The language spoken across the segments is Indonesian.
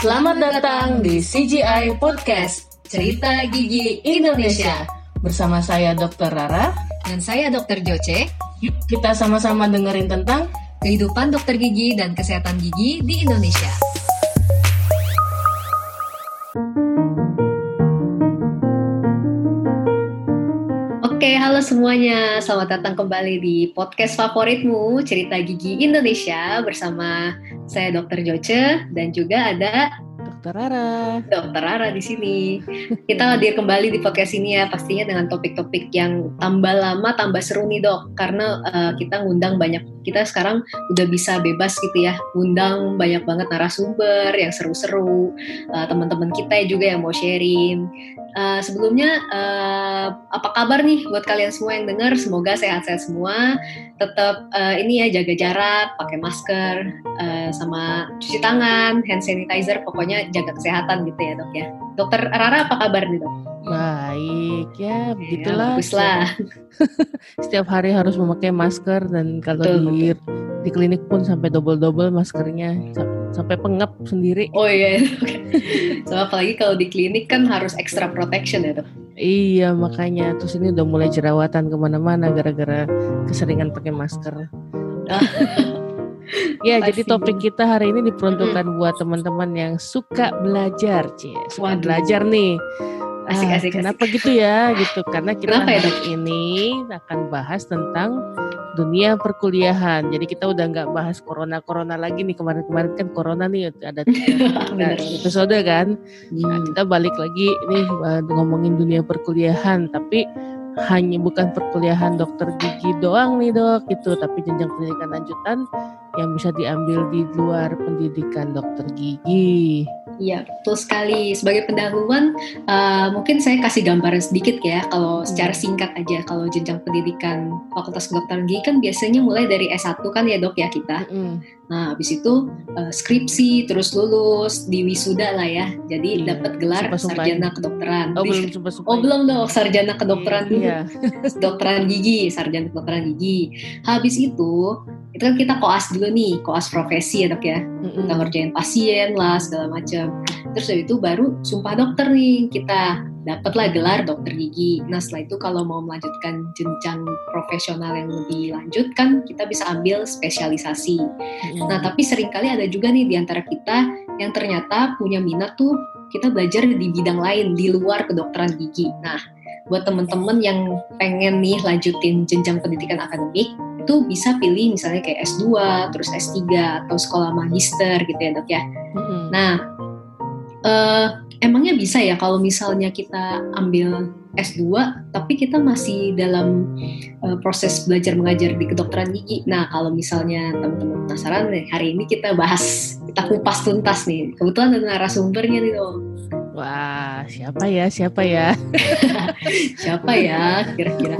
Selamat datang di CGI Podcast, Cerita Gigi Indonesia. Bersama saya Dr. Rara. Dan saya Dr. Joce. Yuk kita sama-sama dengerin tentang kehidupan dokter gigi dan kesehatan gigi di Indonesia. Oke, halo semuanya. Selamat datang kembali di podcast favoritmu, Cerita Gigi Indonesia bersama saya Dr. Joce dan juga ada Dokter Rara. Dokter Rara di sini. Kita hadir kembali di podcast ini ya, pastinya dengan topik-topik yang tambah lama tambah seru nih dok, karena uh, kita ngundang banyak. Kita sekarang udah bisa bebas gitu ya, ngundang banyak banget narasumber yang seru-seru, uh, teman-teman kita juga yang mau sharing. Uh, sebelumnya uh, apa kabar nih buat kalian semua yang dengar? Semoga sehat-sehat semua. Tetap uh, ini ya jaga jarak, pakai masker, uh, sama cuci tangan, hand sanitizer. Pokoknya jaga kesehatan gitu ya dok ya. Dokter Rara apa kabar nih dok? Baik ya, begitulah. Ya. Setiap hari harus memakai masker dan kalau betul, di betul. di klinik pun sampai double-double maskernya sampai pengap sendiri. Oh iya. so apalagi kalau di klinik kan harus extra protection ya tuh. Iya makanya terus ini udah mulai jerawatan ke mana-mana gara-gara keseringan pakai masker. ya Pasti. jadi topik kita hari ini diperuntukkan hmm. buat teman-teman yang suka belajar, cie. Suka Waduh. belajar nih. Asik-asik. Ah, kenapa asik. gitu ya? Gitu karena kita kenapa ya, ini akan bahas tentang dunia perkuliahan. Jadi kita udah nggak bahas corona-corona lagi nih kemarin-kemarin kan corona nih ada episode kan. Nah, hmm. Nah, kita balik lagi nih uh, ngomongin dunia perkuliahan, tapi hanya bukan perkuliahan dokter gigi doang nih dok gitu, tapi jenjang pendidikan lanjutan yang bisa diambil di luar pendidikan dokter gigi. Iya, betul sekali. Sebagai pendahuluan, uh, mungkin saya kasih gambaran sedikit ya, kalau hmm. secara singkat aja, kalau jenjang pendidikan Fakultas Kedokteran Gigi kan biasanya mulai dari S1 kan ya dok ya kita. Hmm. Nah, habis itu uh, skripsi, terus lulus, di wisuda lah ya. Jadi iya. dapat gelar sumpah, sarjana kedokteran. Oh, belum sumpah, sumpah. Oh, belum dok, sarjana kedokteran dulu. Iya. kedokteran gigi, sarjana kedokteran gigi. Habis itu itu kan kita koas dulu nih, koas profesi ya dok ya, mm-hmm. kita ngerjain pasien lah segala macam. Terus dari itu baru sumpah dokter nih kita dapatlah gelar dokter gigi. Nah setelah itu kalau mau melanjutkan jenjang profesional yang lebih lanjut kan kita bisa ambil spesialisasi. Mm-hmm. Nah tapi sering kali ada juga nih di antara kita yang ternyata punya minat tuh kita belajar di bidang lain di luar kedokteran gigi. Nah buat temen-temen yang pengen nih lanjutin jenjang pendidikan akademik itu bisa pilih misalnya kayak S2, terus S3 atau sekolah magister gitu ya dok ya. Mm-hmm. Nah, uh, emangnya bisa ya kalau misalnya kita ambil S2 tapi kita masih dalam uh, proses belajar mengajar di kedokteran gigi. Nah, kalau misalnya teman-teman penasaran nih, hari ini kita bahas, kita kupas tuntas nih. Kebetulan ada narasumbernya nih dong. Wah, siapa ya? Siapa ya? siapa ya kira-kira?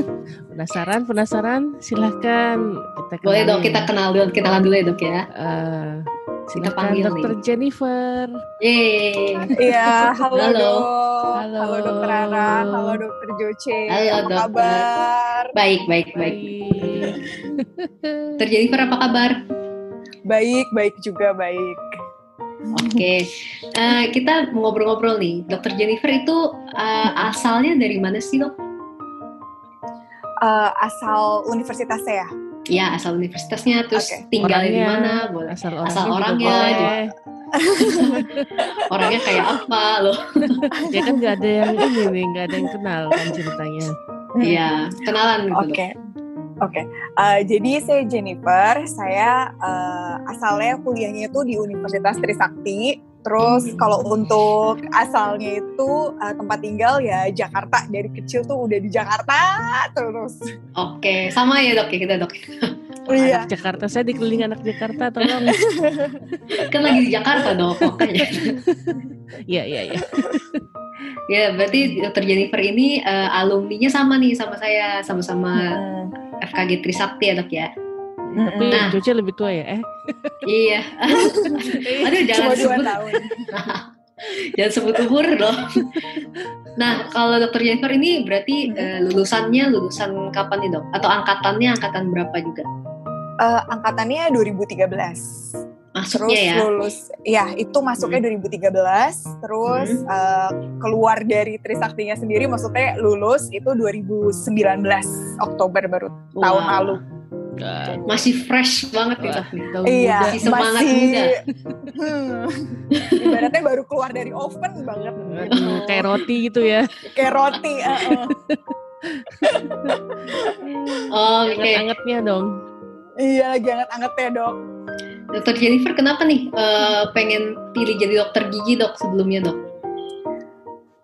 Penasaran? Penasaran? Silahkan kita kenal. Boleh dong kita kenal dulu, kita kenal dulu ya dok ya. Uh, kita panggil Dokter Jennifer. Yeay. Iya, halo, halo. Halo. Halo Dokter Rara, halo Dokter Joce. Halo apa dokter. kabar? Baik, baik, baik. baik. Dokter Jennifer apa kabar? Baik, baik juga baik. Oke, okay. uh, eh, kita ngobrol-ngobrol nih. Dokter Jennifer itu uh, asalnya dari mana sih dok? uh, asal universitasnya ya? Ya, asal universitasnya, terus okay. tinggal di mana, boleh. Asal, orang asal orangnya, boleh. orangnya kayak apa loh? ya kan nggak ada yang ini nih, nggak ada yang kenal kan ceritanya. Iya, kenalan gitu. Oke. Okay. Oke, okay. uh, jadi saya Jennifer, saya uh, asalnya kuliahnya itu di Universitas Trisakti, Terus hmm. kalau untuk asalnya itu uh, tempat tinggal ya Jakarta dari kecil tuh udah di Jakarta terus. Oke, sama ya dok ya kita dok. Oh, iya. Anak Jakarta saya dikelilingi anak Jakarta tolong. kan lagi di Jakarta dok makanya. Iya iya iya. ya berarti dokter Jennifer ini uh, alumninya sama nih sama saya sama-sama hmm. FKG Trisakti ya dok ya. Tapi nah. Joce lebih tua ya? Eh? iya. Aduh jangan Cuma sebut. tahun. jangan sebut umur dong. Nah, kalau dokter Jennifer ini berarti uh, lulusannya lulusan kapan nih dok? Atau angkatannya angkatan berapa juga? Uh, angkatannya 2013. Masuknya terus ya. lulus ya itu masuknya Hmm. 2013 terus Hmm. uh, keluar dari Trisaktinya sendiri maksudnya lulus itu 2019 Oktober baru tahun Wah, lalu Kan. Masih fresh banget Wah, itu nih. tahun iya muda. Masih semangat masih muda. hmm, ibaratnya baru keluar dari oven banget Aduh, kayak roti gitu ya. kayak roti uh, uh. Oh, oke. Anget-angetnya dong. iya lagi anget-angetnya dok Dokter Jennifer kenapa nih eh, pengen pilih jadi dokter gigi dok sebelumnya dok?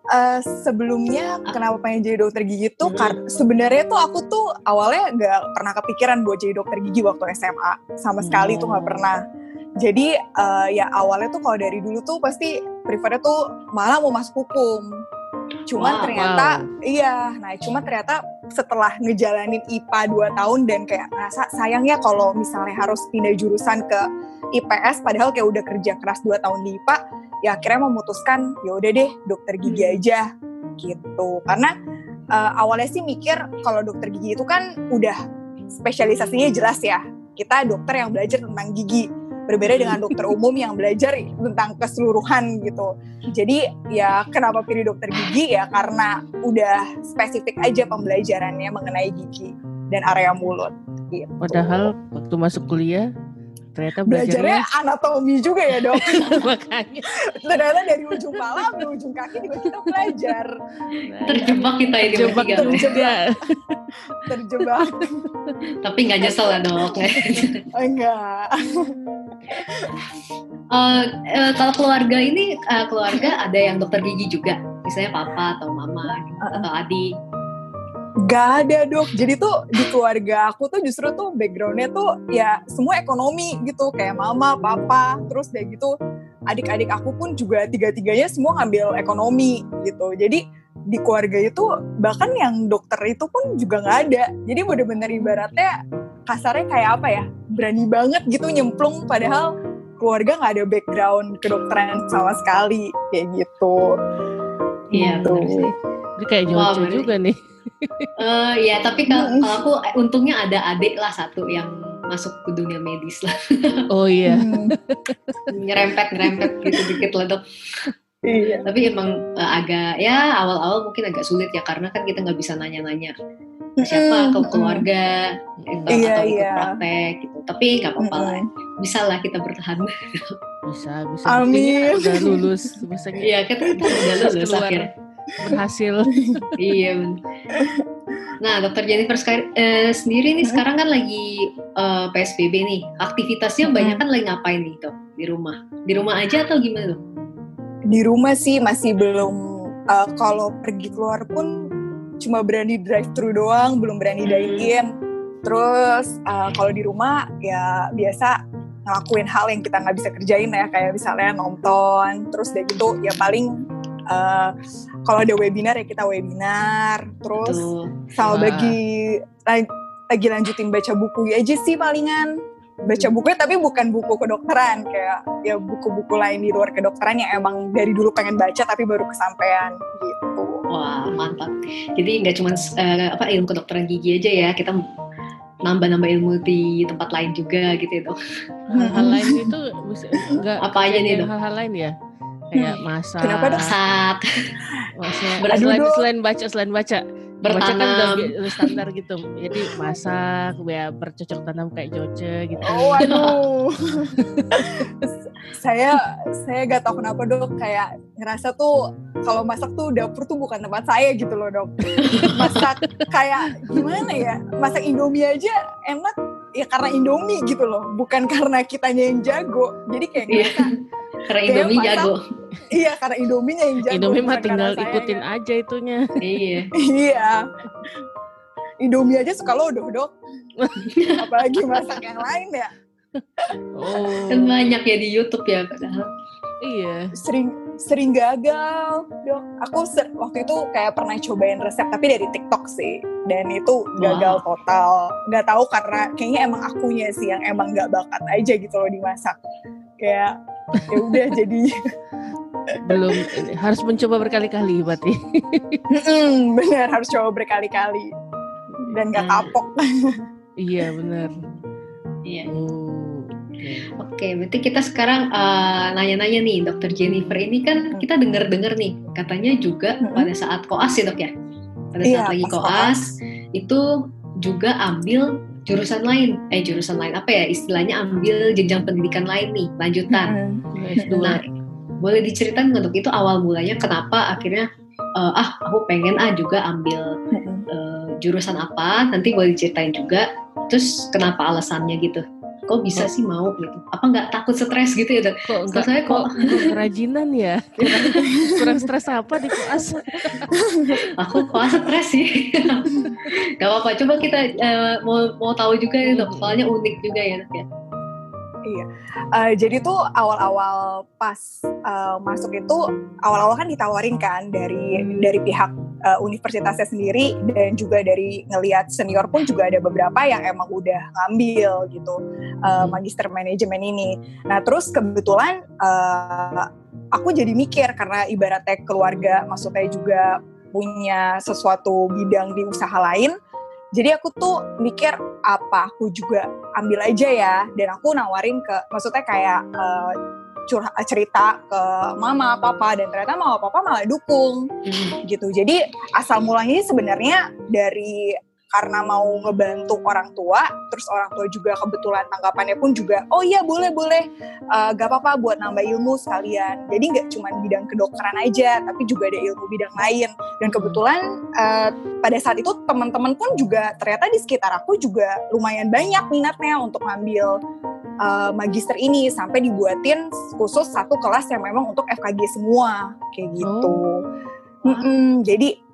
Eh, sebelumnya kenapa pengen jadi dokter gigi tuh Hmm. karena sebenarnya tuh aku tuh awalnya nggak pernah kepikiran buat jadi dokter gigi waktu SMA sama sekali tuh nggak Oh. pernah jadi eh, ya awalnya tuh kalau dari dulu tuh pasti prefernya tuh malah mau masuk hukum cuman Wow. ternyata Wow. iya nah cuma ternyata setelah ngejalanin IPA 2 tahun dan kayak ngerasa sayangnya kalau misalnya harus pindah jurusan ke IPS padahal kayak udah kerja keras 2 tahun di IPA ya akhirnya memutuskan ya udah deh dokter gigi Hmm. aja gitu. Karena eh, awalnya sih mikir kalau dokter gigi itu kan udah spesialisasinya jelas ya. Kita dokter yang belajar tentang gigi berbeda dengan dokter umum yang belajar tentang keseluruhan gitu. Jadi ya kenapa pilih dokter gigi? Ya karena udah spesifik aja pembelajarannya mengenai gigi dan area mulut gitu. Padahal waktu masuk kuliah ternyata belajarnya belajarnya anatomi juga ya dok makanya ternyata dari ujung kepala sampai ujung kaki juga kita belajar Nah, Terjebak kita ini Terjebak bertiga. terjebak. terjebak Tapi nggak nyesel ya dok. enggak Eh, eh, kalau keluarga ini eh, keluarga ada yang dokter gigi juga, misalnya papa atau mama gitu, atau adik. Gak ada dok, jadi tuh di keluarga aku tuh justru tuh backgroundnya tuh ya semua ekonomi gitu. Kayak mama, papa, terus kayak gitu. Adik-adik aku pun juga tiga-tiganya semua ngambil ekonomi gitu. Jadi di keluarga itu bahkan yang dokter itu pun juga nggak ada. Jadi bener-bener ibaratnya kasarnya kayak apa ya? Berani banget gitu nyemplung padahal keluarga nggak ada background kedokteran sama sekali. Kayak gitu. Iya Gitu. benar sih. Ini kayak Jojo berarti- juga nih. Eh, ya tapi kalau kalau aku eh, untungnya ada adik lah satu yang masuk ke dunia medis lah, Oh iya. Hmm, nyerempet nyerempet gitu dikit lah dok. Iya Tapi emang eh, agak ya awal-awal mungkin agak sulit ya karena kan kita nggak bisa nanya-nanya siapa ke Mm-mm. keluarga atau, Iya, atau ikut iya. praktek gitu. Tapi nggak apa-apa lah, bisa lah kita bertahan. Bisa, bisa. Amin. Udah lulus. Iya kita kita udah lulus Keluar. akhirnya. Berhasil. iya. Nah, dokter Jennifer eh, sendiri nih Hmm. sekarang kan lagi eh, PSBB nih. Aktivitasnya Hmm. banyak kan lagi ngapain nih dok di rumah? Di rumah aja atau gimana dok? di rumah sih masih belum uh, kalau pergi keluar pun cuma berani drive thru doang belum berani Hmm. dine in terus uh, kalau di rumah ya biasa ngelakuin hal yang kita nggak bisa kerjain ya kayak misalnya nonton terus dari gitu ya paling uh, kalau ada webinar ya kita webinar terus Tuh. sama Wah. lagi la- lagi lanjutin baca buku aja sih palingan baca bukunya tapi bukan buku kedokteran kayak ya buku-buku lain di luar kedokteran yang emang dari dulu pengen baca tapi baru kesampaian gitu Wah mantap. Jadi nggak cuma eh, apa ilmu kedokteran gigi aja ya, kita nambah-nambah ilmu di tempat lain juga gitu ya dok. Hal-hal lain itu bisa enggak Apa aja nih, Dok? Hal-hal lain ya. Kayak masak. Kenapa, Dok? Maksudnya, Aduh, selain, selain baca, selain baca. Baca kan udah, bertanam. standar gitu. Jadi masak, ya bercocok tanam kayak Joce gitu. oh waduh saya saya gak tahu kenapa dok kayak ngerasa tuh kalau masak tuh dapur tuh bukan tempat saya gitu loh dok masak kayak gimana ya masak indomie aja enak ya karena indomie gitu loh bukan karena kitanya yang jago jadi kayak Iya. ngerasa Karena Kayak Indomie masak. jago. Iya karena Indominya yang jago. Indomie mah tinggal ikutin aja itunya. iya. Iya. Indomie aja suka lodoh dok. Apalagi masak yang lain ya. Oh. Kan banyak ya di YouTube ya padahal. Iya. Sering sering gagal dok. Aku ser- waktu itu kayak pernah cobain resep tapi dari TikTok sih. Dan itu gagal total. Gak tahu karena kayaknya emang akunya sih yang emang gak bakat aja gitu loh dimasak. Kayak ya udah jadi Belum harus mencoba berkali-kali berarti. Mm, bener harus coba berkali-kali dan gak Hmm. kapok. iya, benar. Iya. Oh. Oke, okay, berarti kita sekarang uh, nanya-nanya nih, Dokter Jennifer ini kan kita dengar-dengar nih, katanya juga hmm. pada saat koas ya dok ya, pada saat iya, lagi koas itu juga ambil jurusan lain, eh jurusan lain apa ya istilahnya ambil jenjang pendidikan lain nih, lanjutan. Hmm. Nah, boleh diceritain untuk itu awal mulanya kenapa akhirnya uh, ah aku pengen ah juga ambil uh, jurusan apa, nanti boleh diceritain juga. Terus kenapa alasannya gitu? Kok bisa sih mau? gitu. Apa nggak takut stres? gitu ya kok enggak, saya kok, kok kerajinan ya? Kurang, kurang stres apa di koas aku koas stres sih. Gak apa-apa. Coba kita uh, mau mau tahu juga ya dok. Soalnya unik juga ya dok ya Iya. Uh, jadi tuh awal-awal pas uh, masuk itu awal-awal kan ditawarin kan dari dari pihak uh, universitasnya sendiri dan juga dari ngelihat senior pun juga ada beberapa yang emang udah ngambil gitu uh, magister manajemen ini. Nah terus kebetulan uh, aku jadi mikir karena ibaratnya keluarga maksudnya juga punya sesuatu bidang di usaha lain jadi aku tuh mikir apa aku juga ambil aja ya. Dan aku nawarin ke maksudnya kayak uh, curhat cerita ke mama papa dan ternyata mama papa malah dukung. Hmm. gitu. Jadi asal mulanya sebenarnya dari karena mau ngebantu orang tua, terus orang tua juga kebetulan tanggapannya pun juga, oh iya boleh boleh, uh, gak apa-apa buat nambah ilmu sekalian. Jadi nggak cuma bidang kedokteran aja, tapi juga ada ilmu bidang lain. Dan kebetulan uh, pada saat itu teman-teman pun juga ternyata di sekitar aku juga lumayan banyak minatnya untuk ngambil uh, magister ini sampai dibuatin khusus satu kelas yang memang untuk FKG semua kayak gitu. Oh. Mm -mm, jadi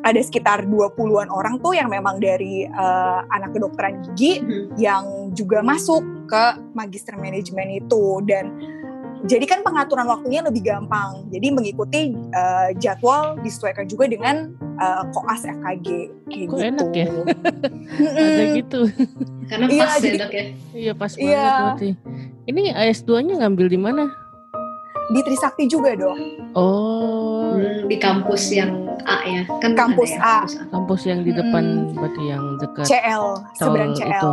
ada sekitar 20-an orang tuh yang memang dari uh, anak kedokteran gigi hmm. yang juga masuk ke magister manajemen itu dan jadi kan pengaturan waktunya lebih gampang. Jadi mengikuti uh, jadwal disesuaikan juga dengan uh, koas FKG kayak Kok gitu. enak ya? Ada gitu. Karena iya, pas iya, ya dok ya? Iya pas banget iya. berarti. Ini S2-nya ngambil di mana? Di Trisakti juga dong. Oh. Hmm, di kampus yang A ya. Kan kampus ya, A. Kampus yang di depan hmm. berarti yang dekat. CL, seberang CL. Itu.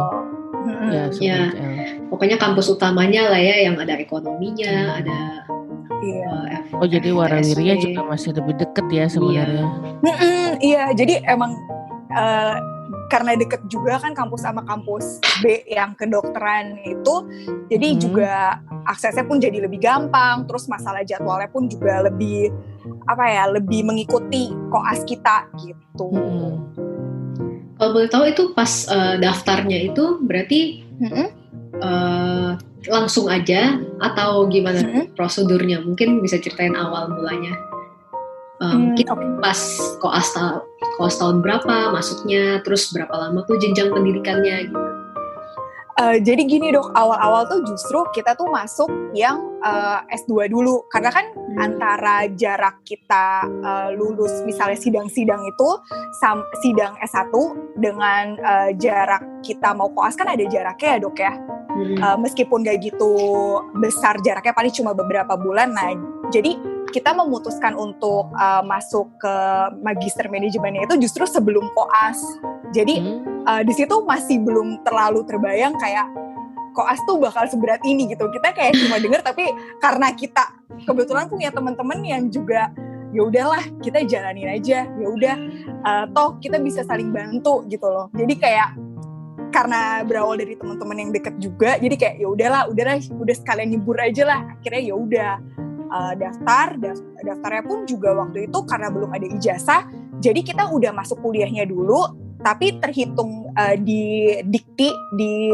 Hmm. Ya, ya. CL. Pokoknya kampus utamanya lah ya yang ada ekonominya, hmm. ada Iya. Uh, oh jadi Warawirinya juga masih lebih deket ya sebenarnya. Iya, iya jadi emang uh, karena deket juga kan kampus sama kampus B yang kedokteran itu jadi hmm. juga aksesnya pun jadi lebih gampang terus masalah jadwalnya pun juga lebih apa ya lebih mengikuti koas kita gitu hmm. kalau boleh tahu itu pas uh, daftarnya itu berarti hmm. uh, langsung aja atau gimana hmm. prosedurnya mungkin bisa ceritain awal mulanya uh, hmm, mungkin okay. pas koas koas tahun berapa masuknya terus berapa lama tuh jenjang pendidikannya gitu Uh, jadi gini dok, awal-awal tuh justru kita tuh masuk yang uh, S2 dulu. Karena kan hmm. antara jarak kita uh, lulus misalnya sidang-sidang itu, sam sidang S1 dengan uh, jarak kita mau koas kan ada jaraknya ya dok ya. Hmm. Uh, meskipun gak gitu besar jaraknya, paling cuma beberapa bulan. Nah, jadi kita memutuskan untuk uh, masuk ke magister manajemennya itu justru sebelum koas. Jadi hmm. uh, di situ masih belum terlalu terbayang kayak koas tuh bakal seberat ini gitu. Kita kayak cuma denger tapi karena kita kebetulan punya teman-teman yang juga ya udahlah kita jalanin aja ya udah uh, toh kita bisa saling bantu gitu loh jadi kayak karena berawal dari teman-teman yang deket juga jadi kayak ya udahlah udahlah udah sekalian nyebur aja lah akhirnya ya udah uh, daftar, daftarnya pun juga waktu itu karena belum ada ijazah, jadi kita udah masuk kuliahnya dulu, tapi terhitung uh, di dikti di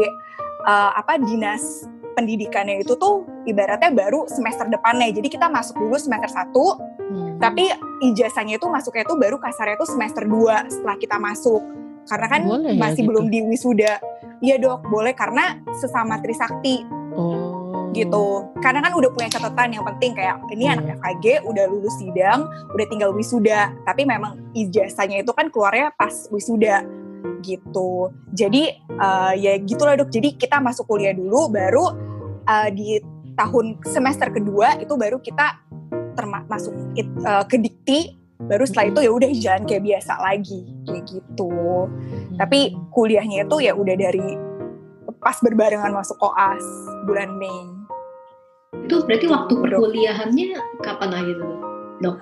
uh, apa dinas pendidikannya itu tuh ibaratnya baru semester depannya. Jadi kita masuk dulu semester 1, hmm. tapi ijazahnya itu masuknya itu baru kasarnya itu semester 2 setelah kita masuk. Karena kan boleh ya masih ya, belum di wisuda. Iya dok, boleh karena sesama Trisakti. Oh gitu. Karena kan udah punya catatan yang penting kayak ini anak hmm. FKG udah lulus sidang, udah tinggal wisuda. Tapi memang ijazahnya itu kan keluarnya pas wisuda gitu. Jadi uh, ya gitulah dok. Jadi kita masuk kuliah dulu, baru uh, di tahun semester kedua itu baru kita termasuk uh, ke dikti. Baru setelah itu ya udah jalan kayak biasa lagi kayak gitu. Tapi kuliahnya itu ya udah dari pas berbarengan masuk koas bulan Mei. Itu berarti waktu perkuliahannya kapan aja tuh, dok?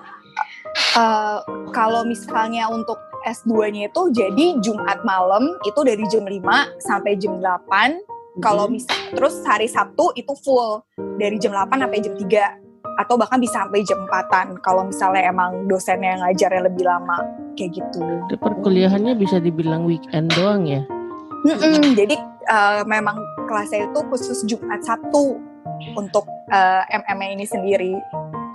Uh, kalau misalnya untuk S2-nya itu jadi Jumat malam itu dari jam 5 sampai jam 8. Kalau mm-hmm. misal terus hari Sabtu itu full dari jam 8 sampai jam 3 atau bahkan bisa sampai jam 4 kalau misalnya emang dosennya ngajarnya lebih lama kayak gitu. Perkuliahannya bisa dibilang weekend doang ya? Mm-mm, jadi uh, memang kelasnya itu khusus Jumat Sabtu untuk uh, eh, MM ini sendiri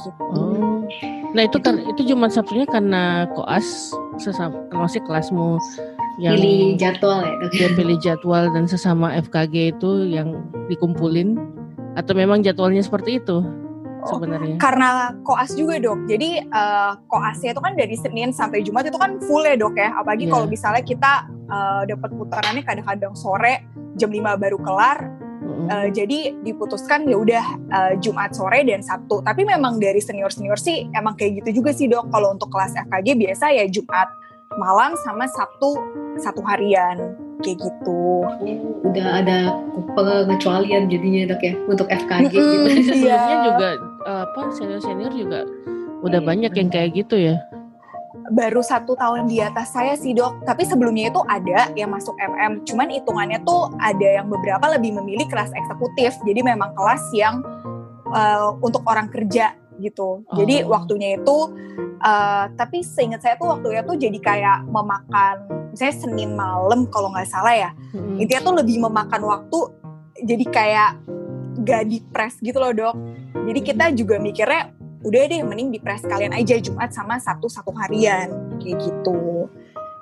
gitu. Oh. Nah itu kan itu cuma Sabtunya karena koas sesama masih kelasmu yang pilih jadwal ya dia pilih jadwal dan sesama FKG itu yang dikumpulin atau memang jadwalnya seperti itu oh, sebenarnya? karena koas juga dok. Jadi uh, koasnya itu kan dari Senin sampai Jumat itu kan full ya dok ya. Apalagi yeah. kalau misalnya kita uh, dapat putarannya kadang-kadang sore jam 5 baru kelar Uh, jadi diputuskan ya udah uh, Jumat sore dan Sabtu. Tapi memang dari senior senior sih emang kayak gitu juga sih dok. Kalau untuk kelas FKG biasa ya Jumat malam sama Sabtu satu harian kayak gitu. Udah ada pengecualian jadinya dok ya untuk FKG. gitu. Sebelumnya juga uh, apa senior senior juga udah banyak yang kayak gitu ya baru satu tahun di atas saya sih dok. Tapi sebelumnya itu ada yang masuk MM cuman hitungannya tuh ada yang beberapa lebih memilih kelas eksekutif. Jadi memang kelas yang uh, untuk orang kerja gitu. Oh. jadi waktunya itu uh, tapi seingat saya tuh waktunya tuh jadi kayak memakan saya Senin malam kalau nggak salah ya. Hmm. intinya tuh lebih memakan waktu jadi kayak gak di press gitu loh dok. Jadi kita juga mikirnya udah deh mending di press kalian aja Jumat sama Sabtu satu harian. Kayak gitu.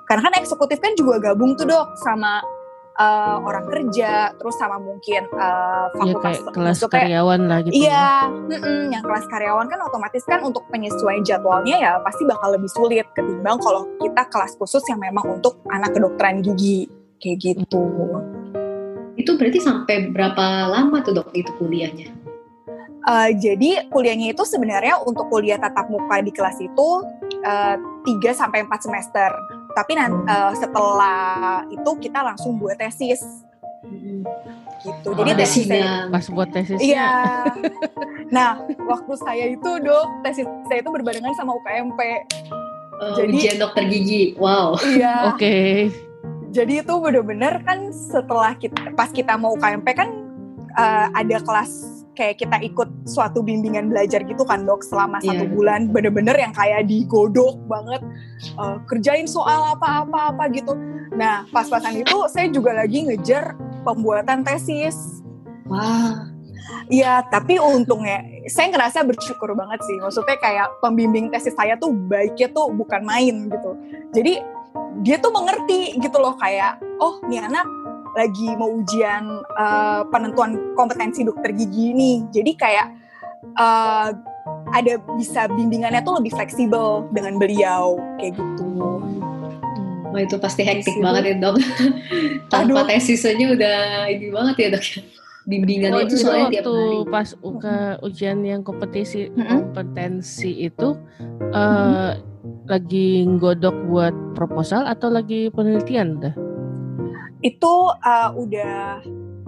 Karena kan eksekutif kan juga gabung tuh dok sama uh, orang kerja terus sama mungkin uh, fakultas ya, kayak kelas karyawan lah gitu iya ya. yang kelas karyawan kan otomatis kan untuk penyesuaian jadwalnya ya pasti bakal lebih sulit ketimbang kalau kita kelas khusus yang memang untuk anak kedokteran gigi. Kayak gitu. Itu berarti sampai berapa lama tuh dok itu kuliahnya Uh, jadi kuliahnya itu sebenarnya untuk kuliah tatap muka di kelas itu uh, eh, 3 sampai 4 semester. Tapi nanti, uh, setelah itu kita langsung buat tesis. Gitu. Oh, jadi tesisnya pas buat tesisnya. Iya. nah, waktu saya itu, Dok, tesis saya itu berbarengan sama UKMP. Uh, jadi ujian dokter gigi. Wow. Iya. Oke. Okay. Jadi itu bener-bener kan setelah kita pas kita mau UKMP kan uh, ada kelas kayak kita ikut suatu bimbingan belajar gitu kan dok selama yeah. satu bulan bener-bener yang kayak digodok banget uh, kerjain soal apa-apa apa gitu nah pas-pasan itu saya juga lagi ngejar pembuatan tesis wah Iya, tapi untungnya saya ngerasa bersyukur banget sih. Maksudnya kayak pembimbing tesis saya tuh baiknya tuh bukan main gitu. Jadi dia tuh mengerti gitu loh kayak, oh nih anak lagi mau ujian uh, penentuan kompetensi dokter gigi ini. Jadi kayak uh, ada bisa bimbingannya tuh lebih fleksibel dengan beliau kayak gitu. Hmm. Wah itu pasti hektik banget ya dok. Tanpa tesisnya udah ini banget ya dok. Bimbingannya oh, itu soalnya tiap hari. pas uka ujian yang kompetisi mm -hmm. kompetensi itu uh, mm -hmm. lagi godok buat proposal atau lagi penelitian dah? Itu uh, udah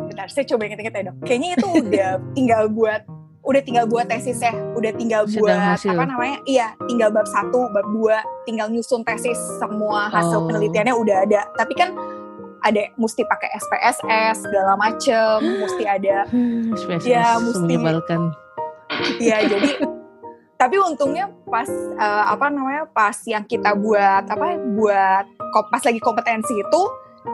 bentar saya coba inget-inget ya dok. Kayaknya itu udah tinggal buat udah tinggal buat tesis ya. Udah tinggal buat hasil. apa namanya? Iya tinggal bab satu bab dua tinggal nyusun tesis semua hasil oh. penelitiannya udah ada. Tapi kan ada mesti pakai SPSS segala macem mesti ada SPSS ya mesti. menyebalkan. Ya jadi tapi untungnya pas uh, apa namanya pas yang kita buat apa buat pas lagi kompetensi itu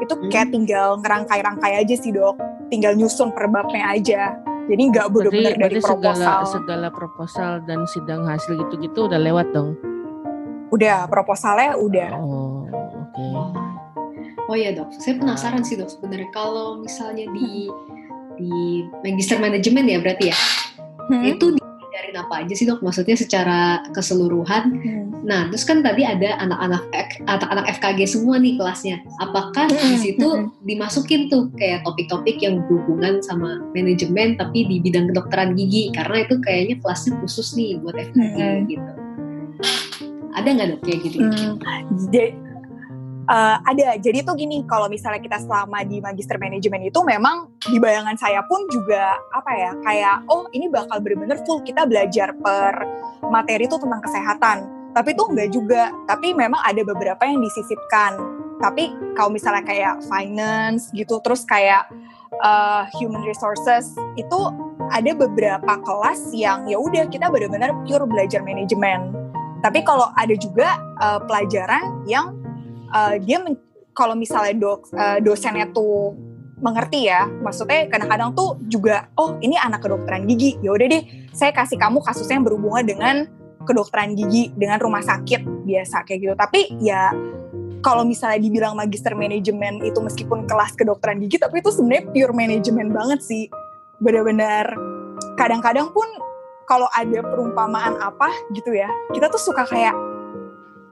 itu kayak hmm. tinggal ngerangkai-rangkai aja sih dok tinggal nyusun per babnya aja jadi nggak bener-bener dari proposal segala, segala proposal dan sidang hasil gitu-gitu udah lewat dong udah proposalnya udah oh oke okay. oh ya dok saya penasaran sih dok sebenarnya kalau misalnya di di magister manajemen ya berarti ya hmm. itu di ngajarin apa aja sih dok? Maksudnya secara keseluruhan. Hmm. Nah, terus kan tadi ada anak-anak anak-anak FKG semua nih kelasnya. Apakah di situ dimasukin tuh kayak topik-topik yang berhubungan sama manajemen tapi di bidang kedokteran gigi? Karena itu kayaknya kelasnya khusus nih buat FKG hmm. gitu. Ada nggak dok kayak gitu? Hmm. Uh, ada. Jadi tuh gini, kalau misalnya kita selama di magister manajemen itu memang di bayangan saya pun juga apa ya, kayak oh ini bakal bener-bener full kita belajar per materi itu tentang kesehatan. Tapi tuh enggak juga. Tapi memang ada beberapa yang disisipkan. Tapi kalau misalnya kayak finance gitu, terus kayak uh, human resources itu ada beberapa kelas yang ya udah kita benar-benar pure belajar manajemen. Tapi kalau ada juga uh, pelajaran yang uh, dia kalau misalnya dok, uh, dosennya tuh mengerti ya, maksudnya kadang-kadang tuh juga, oh ini anak kedokteran gigi, ya udah deh, saya kasih kamu kasusnya yang berhubungan dengan kedokteran gigi, dengan rumah sakit biasa kayak gitu. Tapi ya kalau misalnya dibilang magister manajemen itu meskipun kelas kedokteran gigi, tapi itu sebenarnya pure manajemen banget sih, benar-benar kadang-kadang pun kalau ada perumpamaan apa gitu ya, kita tuh suka kayak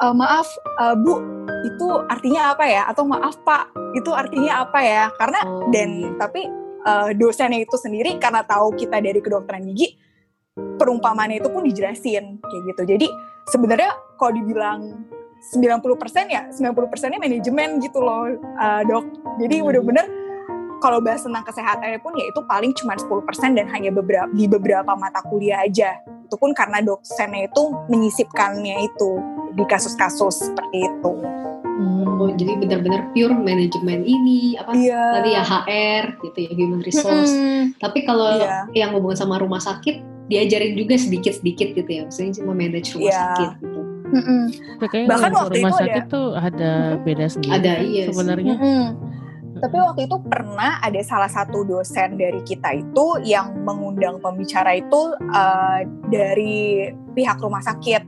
uh, maaf uh, Bu itu artinya apa ya atau maaf Pak itu artinya apa ya karena oh. dan tapi uh, dosennya itu sendiri karena tahu kita dari kedokteran gigi perumpamannya itu pun dijelasin kayak gitu jadi sebenarnya kalau dibilang 90% ya 90% persennya manajemen gitu loh uh, dok jadi hmm. bener-bener kalau bahas tentang kesehatannya pun ya itu paling cuma 10% dan hanya beberapa di beberapa mata kuliah aja itu pun karena dosennya itu menyisipkannya itu di kasus-kasus seperti itu. Hmm. Oh, jadi benar-benar pure manajemen ini apa yeah. tadi ya HR gitu ya human resource. Hmm. Tapi kalau yeah. yang hubungan sama rumah sakit diajarin juga sedikit-sedikit gitu ya, maksudnya cuma manage rumah yeah. sakit gitu. Mm-hmm. Bahkan waktu rumah itu sakit ada, tuh ada beda sendiri. Ada iya sebenarnya. Mm-hmm. Tapi waktu itu pernah ada salah satu dosen dari kita itu yang mengundang pembicara itu uh, dari pihak rumah sakit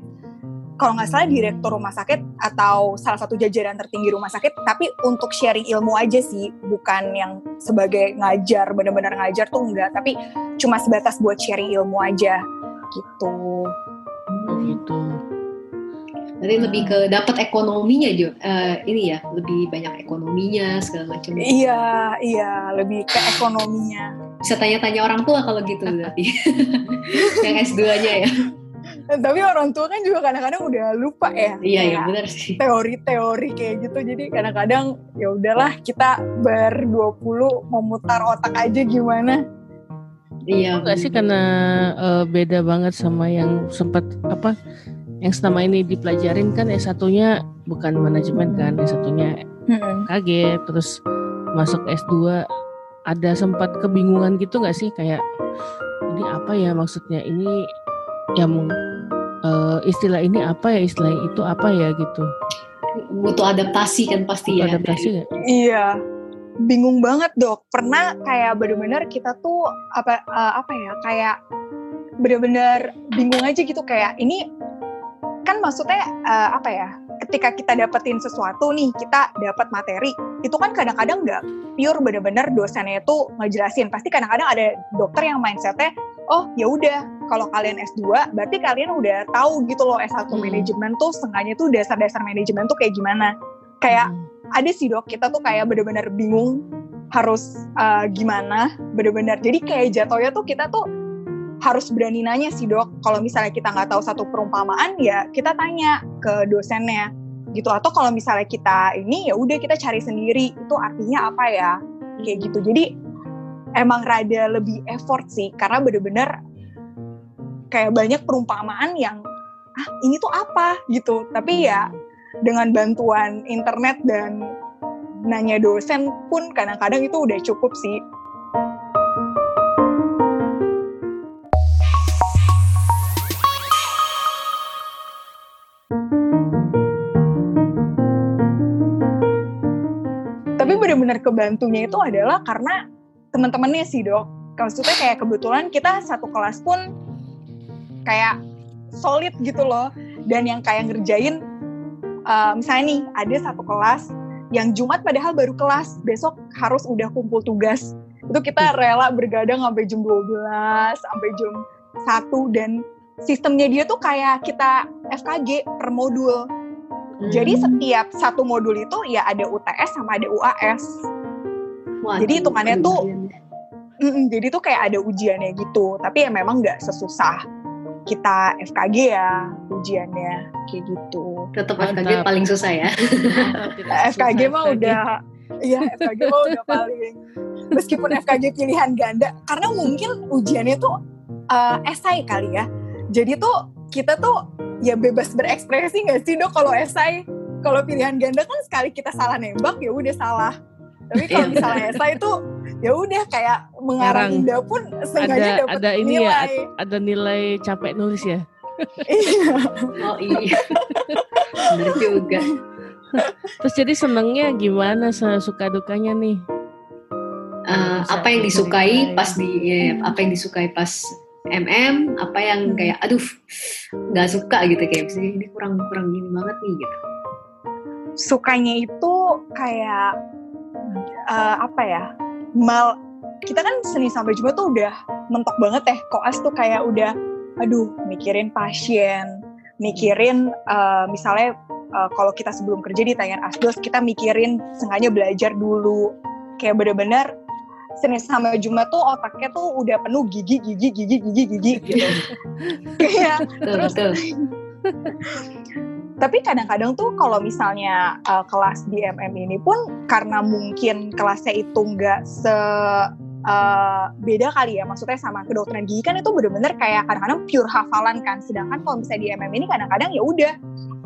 kalau nggak salah direktur rumah sakit atau salah satu jajaran tertinggi rumah sakit tapi untuk sharing ilmu aja sih bukan yang sebagai ngajar benar-benar ngajar tuh enggak tapi cuma sebatas buat sharing ilmu aja gitu gitu Jadi lebih ke dapat ekonominya Jo. Uh, ini ya, lebih banyak ekonominya segala macam. Iya, iya, lebih ke ekonominya. Bisa tanya-tanya orang tua kalau gitu berarti. yang S2-nya ya. Tapi orang tua kan juga kadang-kadang udah lupa ya. Iya iya benar sih. teori-teori kayak gitu. Jadi kadang-kadang ya udahlah kita ber 20 memutar otak aja gimana? Iya enggak sih karena uh, beda banget sama yang sempat apa yang selama ini dipelajarin kan S satunya bukan manajemen kan S satunya hmm. kaget terus masuk S2 ada sempat kebingungan gitu nggak sih? Kayak ini apa ya maksudnya? Ini yang uh, istilah ini apa ya istilah itu apa ya gitu. Butuh adaptasi kan pasti butuh ya. Adaptasi gak? iya. Bingung banget dok. Pernah kayak bener-bener kita tuh apa uh, apa ya kayak bener-bener bingung aja gitu. Kayak ini kan maksudnya uh, apa ya ketika kita dapetin sesuatu nih kita dapat materi itu kan kadang-kadang nggak pure. Bener-bener dosennya itu ngejelasin. Pasti kadang-kadang ada dokter yang mindsetnya oh ya udah kalau kalian S2 berarti kalian udah tahu gitu loh S1 hmm. manajemen tuh setengahnya tuh dasar-dasar manajemen tuh kayak gimana. Kayak hmm. ada sih dok kita tuh kayak bener-bener bingung harus uh, gimana bener-bener. Jadi kayak jatuhnya tuh kita tuh harus berani nanya sih dok. Kalau misalnya kita nggak tahu satu perumpamaan ya kita tanya ke dosennya gitu. Atau kalau misalnya kita ini ya udah kita cari sendiri itu artinya apa ya? Kayak gitu. Jadi emang rada lebih effort sih karena bener-bener kayak banyak perumpamaan yang ah ini tuh apa? gitu. Tapi ya dengan bantuan internet dan nanya dosen pun kadang-kadang itu udah cukup sih. Tapi benar-benar kebantunya itu adalah karena teman-temannya sih dok. Maksudnya kayak kebetulan kita satu kelas pun kayak solid gitu loh. Dan yang kayak ngerjain uh, misalnya nih ada satu kelas yang Jumat padahal baru kelas besok harus udah kumpul tugas. Itu kita rela bergadang sampai jam 12 sampai jam 1 dan sistemnya dia tuh kayak kita FKG per modul. Hmm. jadi setiap satu modul itu ya ada UTS sama ada UAS Wah, jadi hitungannya tuh mm, jadi tuh kayak ada ujiannya gitu. Tapi ya memang nggak sesusah kita FKG ya ujiannya kayak gitu. Tetap FKG paling susah ya. FKG mah udah Iya, FKG mah udah paling meskipun FKG pilihan ganda karena mungkin ujiannya tuh uh, esai kali ya. Jadi tuh kita tuh ya bebas berekspresi nggak sih dok kalau esai kalau pilihan ganda kan sekali kita salah nembak ya udah salah tapi kalau iya. misalnya esai itu ya udah kayak mengarang indah pun sengaja ada ada ini ya, nilai. ya ada nilai capek nulis ya? Iya. oh iya. Benar juga. Terus jadi senengnya gimana suka dukanya nih? Uh, apa yang disukai pas di ya, apa yang disukai pas MM apa yang hmm. kayak aduh nggak suka gitu kayak ini kurang kurang gini banget nih gitu. Sukanya itu kayak uh, apa ya mal kita kan Senin sampai Jumat tuh udah mentok banget ya koas tuh kayak udah aduh mikirin pasien mikirin uh, misalnya uh, kalau kita sebelum kerja ditanyain asdos kita mikirin sengaja belajar dulu. Kayak bener-bener Senin sama Jumat tuh otaknya tuh udah penuh gigi gigi gigi gigi gigi. Gitu. Kayak terus tapi kadang-kadang tuh kalau misalnya uh, kelas di MM ini pun karena mungkin kelasnya itu nggak se uh, beda kali ya maksudnya sama kedokteran gigi kan itu bener-bener kayak kadang-kadang pure hafalan kan. Sedangkan kalau misalnya di MM ini kadang-kadang ya udah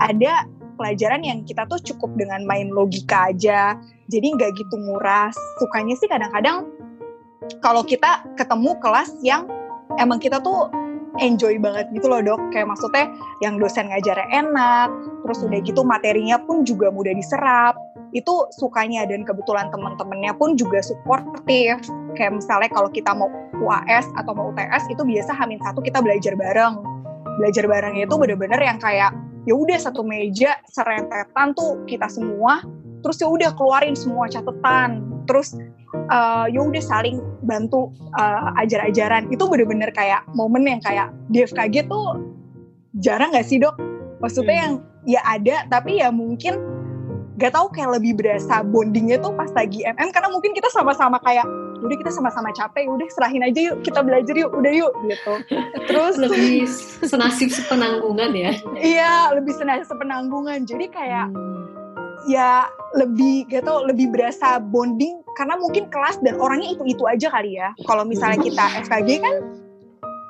ada pelajaran yang kita tuh cukup dengan main logika aja jadi nggak gitu nguras. Sukanya sih kadang-kadang kalau kita ketemu kelas yang emang kita tuh enjoy banget gitu loh dok. Kayak maksudnya yang dosen ngajarnya enak terus udah gitu materinya pun juga mudah diserap. Itu sukanya dan kebetulan teman-temannya pun juga suportif. Kayak misalnya kalau kita mau UAS atau mau UTS itu biasa hamin satu kita belajar bareng. Belajar bareng itu bener-bener yang kayak ya udah satu meja serentetan tuh kita semua terus ya udah keluarin semua catatan terus uh, ya udah saling bantu uh, ajar-ajaran. Itu bener-bener kayak momen yang kayak di FKG tuh jarang gak sih dok? Maksudnya hmm. yang ya ada tapi ya mungkin gak tahu kayak lebih berasa bondingnya tuh pas lagi MM karena mungkin kita sama-sama kayak udah kita sama-sama capek udah serahin aja yuk kita belajar yuk udah yuk gitu. Terus lebih senasib sepenanggungan ya? Iya lebih senasib sepenanggungan. Jadi kayak hmm ya lebih gitu lebih berasa bonding karena mungkin kelas dan orangnya itu itu aja kali ya. Kalau misalnya kita FKG kan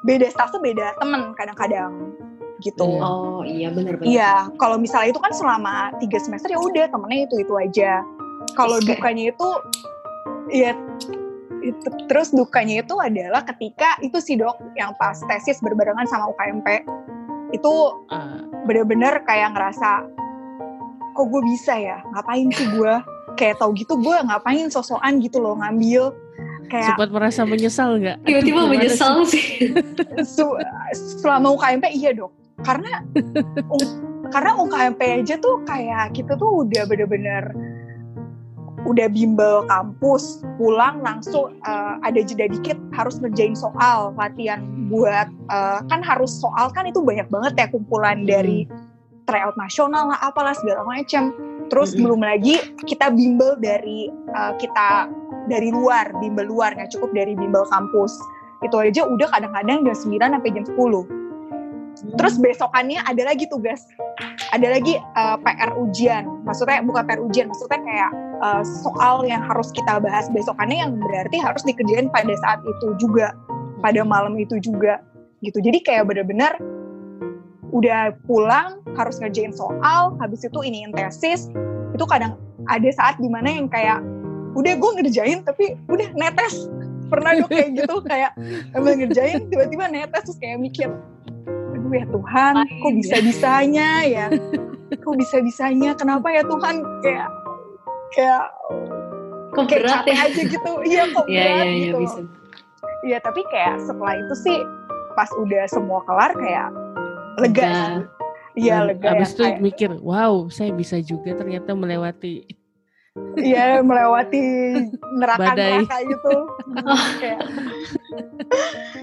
beda staff tuh beda temen kadang-kadang gitu. Oh iya benar-benar iya kalau misalnya itu kan selama tiga semester ya udah temennya itu itu aja. Kalau dukanya itu ya itu, terus dukanya itu adalah ketika itu si dok yang pas tesis berbarengan sama UKMP itu uh. bener-bener kayak ngerasa kok gue bisa ya? Ngapain sih gue? Kayak tau gitu gue ngapain sosokan gitu loh ngambil. Kayak sempat merasa menyesal nggak? Tiba-tiba menyesal sih? selama UKMP iya dok. Karena karena UKMP aja tuh kayak kita tuh udah bener-bener udah bimbel kampus pulang langsung uh, ada jeda dikit harus ngerjain soal latihan buat uh, kan harus soal kan itu banyak banget ya kumpulan hmm. Tryout nasional lah apalah segala macam terus mm-hmm. belum lagi kita bimbel dari uh, kita dari luar bimbel luar nggak cukup dari bimbel kampus. Itu aja udah kadang-kadang jam 9 sampai jam 10 terus besokannya ada lagi tugas ada lagi uh, PR ujian. Maksudnya bukan PR ujian maksudnya kayak uh, soal yang harus kita bahas. Besokannya yang berarti harus dikerjain pada saat itu juga pada malam itu juga gitu. Jadi kayak benar-benar udah pulang harus ngerjain soal habis itu ini tesis itu kadang ada saat di mana yang kayak udah gue ngerjain tapi udah netes. Pernah dong kayak gitu kayak emang ngerjain tiba-tiba netes terus kayak mikir aduh ya Tuhan kok bisa bisanya ya? Kok bisa bisanya kenapa ya Tuhan? Kayak kayak kok kayak berat capek ya? aja gitu. Iya kok iya, berat ya, ya, gitu. iya tapi kayak setelah itu sih pas udah semua kelar kayak lega iya lega abis itu kayak, mikir wow saya bisa juga ternyata melewati Iya melewati neraka neraka gitu. kayak,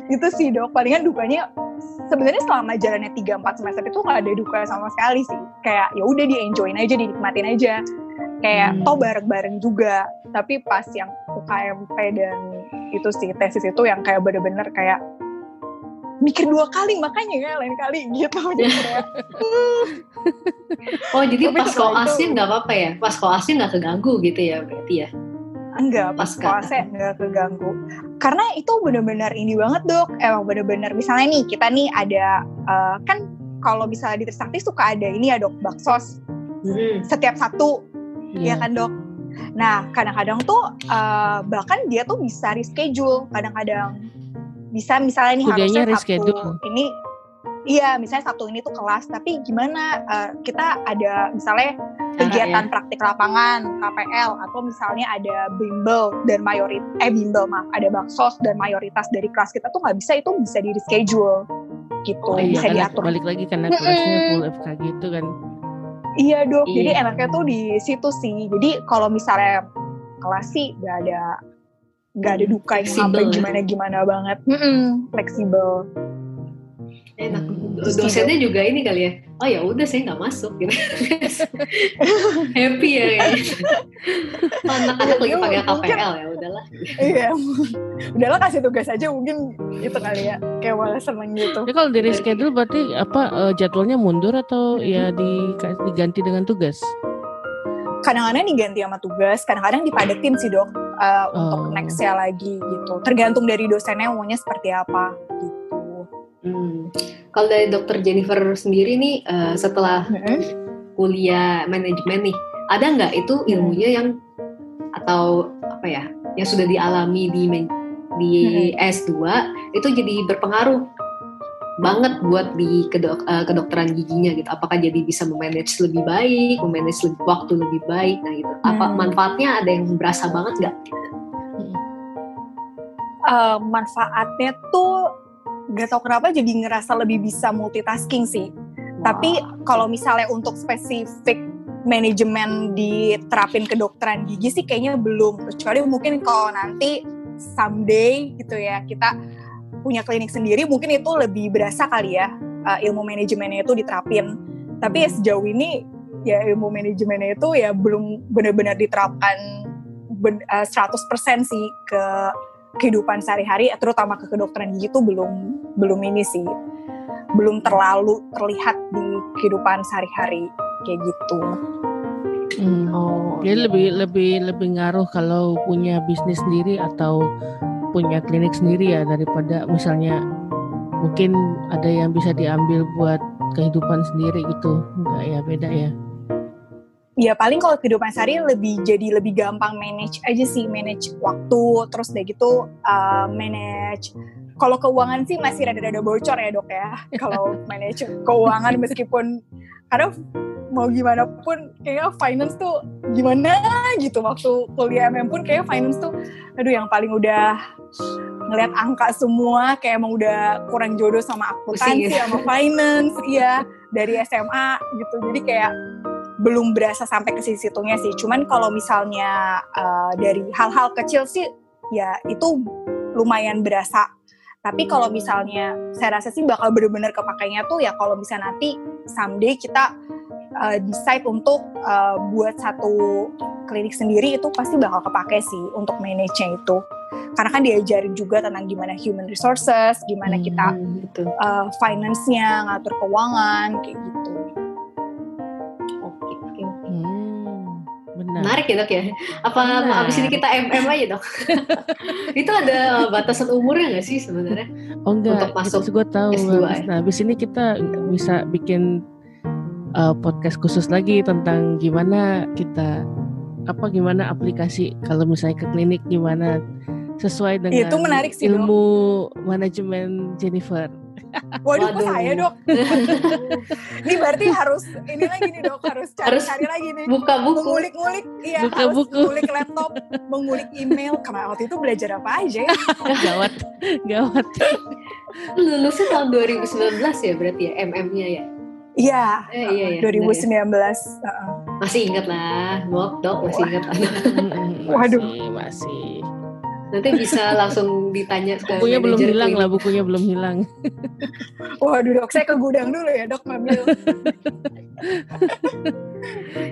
itu sih dok. Palingan dukanya sebenarnya selama jalannya tiga empat semester itu nggak ada duka sama sekali sih. Kayak ya udah di enjoyin aja, dinikmatin aja. Kayak hmm. toh bareng-bareng juga. Tapi pas yang UKMP dan itu sih tesis itu yang kayak bener-bener kayak mikir dua kali makanya ya lain kali gitu. Oh jadi pas koasnya nggak apa-apa ya? Pas koasnya nggak keganggu gitu ya berarti ya? Enggak pas koasnya nggak. Keganggu. Karena itu benar-benar ini banget dok. Emang benar-benar misalnya nih kita nih ada uh, kan kalau misalnya di Trisakti suka ada ini ya dok baksos. Hmm. setiap satu yeah. ya kan dok? Nah kadang-kadang tuh uh, bahkan dia tuh bisa reschedule. Kadang-kadang bisa misalnya nih Kuliahnya harusnya satu ini iya misalnya satu ini tuh kelas tapi gimana uh, kita ada misalnya kegiatan ya. praktik lapangan KPL atau misalnya ada bimbel dan mayoritas eh bimbel maaf ada baksos dan mayoritas dari kelas kita tuh nggak bisa itu bisa di reschedule. Gitu oh, iya, bisa diatur. balik lagi karena kelasnya full FK gitu kan. Iya dok iya. jadi enaknya tuh di situ sih. Jadi kalau misalnya kelas sih gak ada nggak ada duka yang sampai ya? gimana gimana banget. Mm -mm, fleksibel. Enak. Hmm. dosennya juga ini kali ya oh ya udah saya nggak masuk gitu. Happy ya anak-anak lagi iya, pakai KPL ya udahlah. Iya. Udahlah kasih tugas aja mungkin gitu kali ya. Kayak malah seneng gitu. Ya kalau dari schedule berarti apa uh, jadwalnya mundur atau ya di, diganti dengan tugas? Kadang-kadang diganti sama tugas kadang-kadang dipadetin sih dok uh, oh. untuk nextnya lagi gitu tergantung dari dosennya maunya seperti apa gitu Hmm. Kalau dari dokter Jennifer sendiri nih uh, setelah hmm. kuliah manajemen nih, ada nggak itu hmm. ilmunya yang atau apa ya yang sudah dialami di di hmm. S2 itu jadi berpengaruh banget buat di kedok, uh, kedokteran giginya gitu. Apakah jadi bisa memanage lebih baik, memanage lebih, waktu lebih baik, nah gitu. Apa hmm. manfaatnya ada yang berasa banget nggak? Uh, manfaatnya tuh gak tau kenapa jadi ngerasa lebih bisa multitasking sih. Wow. Tapi kalau misalnya untuk spesifik manajemen diterapin kedokteran gigi sih kayaknya belum. Kecuali mungkin kalau nanti someday gitu ya kita punya klinik sendiri mungkin itu lebih berasa kali ya uh, ilmu manajemennya itu diterapin. Tapi ya sejauh ini ya ilmu manajemennya itu ya belum benar-benar diterapkan ben, uh, 100% sih ke kehidupan sehari-hari terutama ke kedokteran gigi itu belum belum ini sih belum terlalu terlihat di kehidupan sehari-hari kayak gitu. Hmm. Oh, jadi lebih lebih lebih ngaruh kalau punya bisnis sendiri atau punya klinik sendiri ya daripada misalnya mungkin ada yang bisa diambil buat kehidupan sendiri gitu. Enggak ya beda ya. Ya paling kalau kehidupan sehari lebih jadi lebih gampang manage aja sih manage waktu terus udah gitu uh, manage. Kalau keuangan sih masih rada-rada bocor ya dok ya. Kalau manage keuangan meskipun karena mau gimana pun kayaknya finance tuh gimana gitu waktu kuliah MM pun kayak finance tuh aduh yang paling udah ngeliat angka semua kayak emang udah kurang jodoh sama akuntansi sama finance iya dari SMA gitu jadi kayak belum berasa sampai ke sisi situnya sih. Cuman kalau misalnya uh, dari hal-hal kecil sih ya itu lumayan berasa. Tapi kalau misalnya saya rasa sih bakal bener-bener kepakainya tuh ya kalau bisa nanti someday kita uh, decide untuk uh, buat satu klinik sendiri itu pasti bakal kepake sih untuk manage-nya itu. Karena kan diajarin juga tentang gimana human resources, gimana kita hmm, uh, finance-nya, ngatur keuangan kayak gitu. Benar. Menarik ya dok ya. Apa Benar. abis ini kita MM aja dok? itu ada batasan umurnya nggak sih sebenarnya? Oh enggak. Untuk masuk gue tahu. S2, ya? Nah abis ini kita bisa bikin uh, podcast khusus lagi tentang gimana kita apa gimana aplikasi kalau misalnya ke klinik gimana sesuai dengan itu menarik sih, ilmu dok. manajemen Jennifer. Waduh, Waduh. kok saya dok? ini berarti harus ini lagi nih dok, harus cari-cari lagi nih. Buka buku. Mengulik-ngulik, iya buka harus buku. mengulik laptop, mengulik email. Kemarin waktu itu belajar apa aja ya? gawat, gawat. Lulusnya tahun 2019 ya berarti ya, MM-nya ya? Iya, eh, iya, iya 2019. Ya. Uh, masih ingat lah, dok, dok masih ingat. Waduh. Masih, masih. Nanti bisa langsung ditanya ke Bukunya belum hilang lah, bukunya belum hilang. Waduh dok, saya ke gudang dulu ya dok ngambil.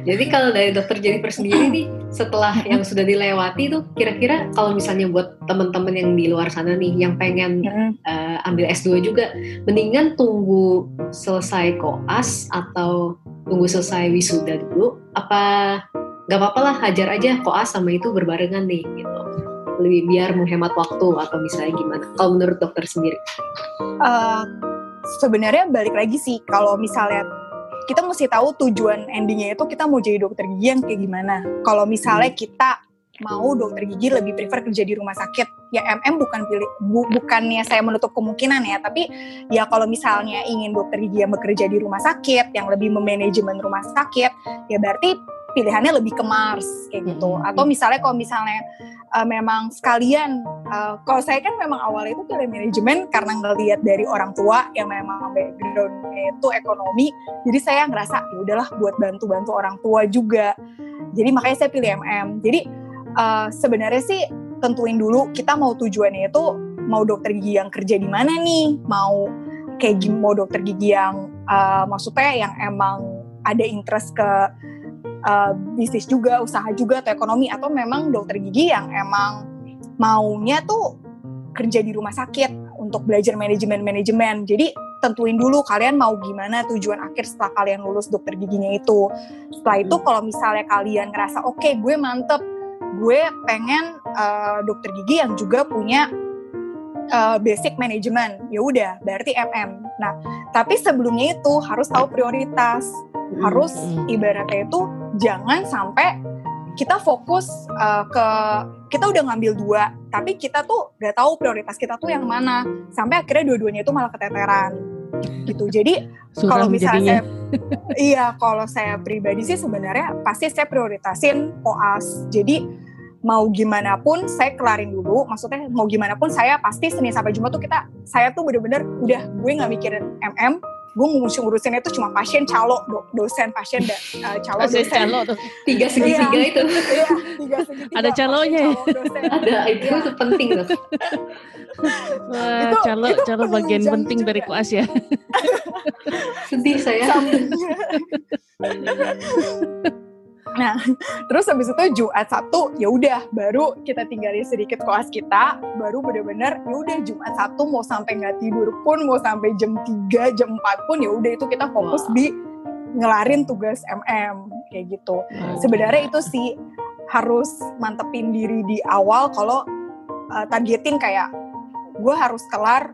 Jadi kalau dari dokter Jennifer sendiri nih, setelah yang sudah dilewati tuh, kira-kira kalau misalnya buat teman-teman yang di luar sana nih, yang pengen uh, ambil S2 juga, mendingan tunggu selesai koas atau tunggu selesai wisuda dulu? Apa nggak apa-apa lah, hajar aja koas sama itu berbarengan nih gitu lebih biar menghemat waktu atau misalnya gimana? Kalau menurut dokter sendiri? Uh, sebenarnya balik lagi sih kalau misalnya kita mesti tahu tujuan endingnya itu kita mau jadi dokter gigi yang kayak gimana. Kalau misalnya hmm. kita mau dokter gigi lebih prefer kerja di rumah sakit ya MM bukan pilih bu, bukannya saya menutup kemungkinan ya tapi ya kalau misalnya ingin dokter gigi yang bekerja di rumah sakit yang lebih memanajemen rumah sakit ya berarti pilihannya lebih ke Mars kayak gitu. Atau misalnya kalau misalnya uh, memang sekalian uh, kalau saya kan memang awalnya itu pilih manajemen karena ngelihat dari orang tua yang memang backgroundnya itu ekonomi. Jadi saya ngerasa ya udahlah buat bantu-bantu orang tua juga. Jadi makanya saya pilih MM jadi uh, sebenarnya sih tentuin dulu kita mau tujuannya itu mau dokter gigi yang kerja di mana nih? Mau kayak mau dokter gigi yang uh, maksudnya yang emang ada interest ke uh, bisnis juga, usaha juga atau ekonomi atau memang dokter gigi yang emang maunya tuh kerja di rumah sakit untuk belajar manajemen-manajemen. Jadi tentuin dulu kalian mau gimana tujuan akhir setelah kalian lulus dokter giginya itu. Setelah itu kalau misalnya kalian ngerasa oke okay, gue mantep, gue pengen uh, dokter gigi yang juga punya uh, basic manajemen. Ya udah, berarti MM. Nah, tapi sebelumnya itu harus tahu prioritas. Harus ibaratnya itu jangan sampai kita fokus uh, ke kita udah ngambil dua tapi kita tuh gak tahu prioritas kita tuh yang mana. Sampai akhirnya dua-duanya itu malah keteteran. Gitu. Jadi kalau misalnya saya, iya kalau saya pribadi sih sebenarnya pasti saya prioritasin OAS. Jadi mau gimana pun saya kelarin dulu. Maksudnya mau gimana pun saya pasti Senin sampai Jumat tuh kita saya tuh bener-bener udah gue nggak mikirin MM gue ngurusin ngurusinnya itu cuma pasien calo do, dosen pasien dan uh, calo dosen. calo tuh. Tiga segi tiga itu. Iya, tiga segi tiga ada calonya. calo, ada itu itu penting tuh. Wah, itu, calo itu calo bagian penting juga. dari kuas ya. Sedih saya Nah, terus habis itu Jumat satu ya udah baru kita tinggalin sedikit koas kita, baru bener-bener ya udah Jumat satu mau sampai nggak tidur pun, mau sampai jam 3, jam 4 pun ya udah itu kita fokus wow. di ngelarin tugas MM kayak gitu. Wow. Sebenarnya itu sih harus mantepin diri di awal kalau uh, targetin kayak gue harus kelar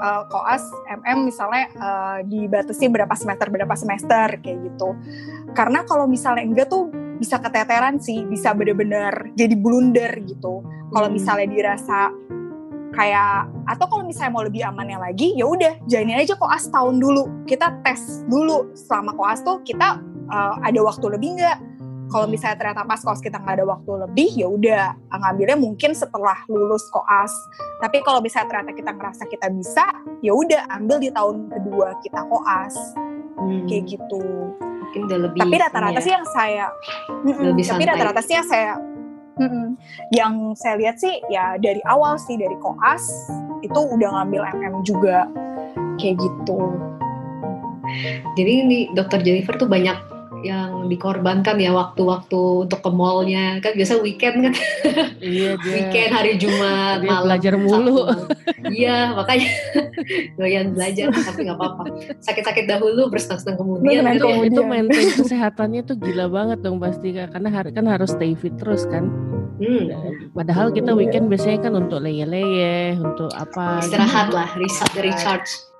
uh, koas MM misalnya uh, dibatasi berapa semester berapa semester kayak gitu. Karena kalau misalnya enggak tuh bisa keteteran sih bisa bener-bener jadi blunder gitu. Kalau hmm. misalnya dirasa kayak atau kalau misalnya mau lebih amannya lagi ya udah jalanin aja koas tahun dulu. Kita tes dulu selama koas tuh kita uh, ada waktu lebih nggak kalau misalnya ternyata pas koas kita nggak ada waktu lebih ya udah ngambilnya mungkin setelah lulus koas. Tapi kalau misalnya ternyata kita ngerasa kita bisa ya udah ambil di tahun kedua kita koas. Hmm. kayak gitu. Mungkin udah lebih tapi rata-rata ya. sih yang saya lebih tapi rata-rata sih yang saya mm -mm, yang saya lihat sih ya dari awal sih dari koas itu udah ngambil MM juga. Kayak gitu. Jadi ini dokter Jennifer tuh banyak yang dikorbankan ya waktu-waktu untuk ke mallnya kan biasa weekend kan iya dia, weekend hari Jumat dia malam belajar mulu iya makanya doyan belajar tapi nggak apa-apa sakit-sakit dahulu bersenang-senang kemudian nah, kemudian. itu maintain kesehatannya tuh gila banget dong pasti karena kan harus stay fit terus kan Hmm. Padahal kita weekend biasanya kan untuk leye-leye, untuk apa? Istirahat gitu. lah, reset, recharge.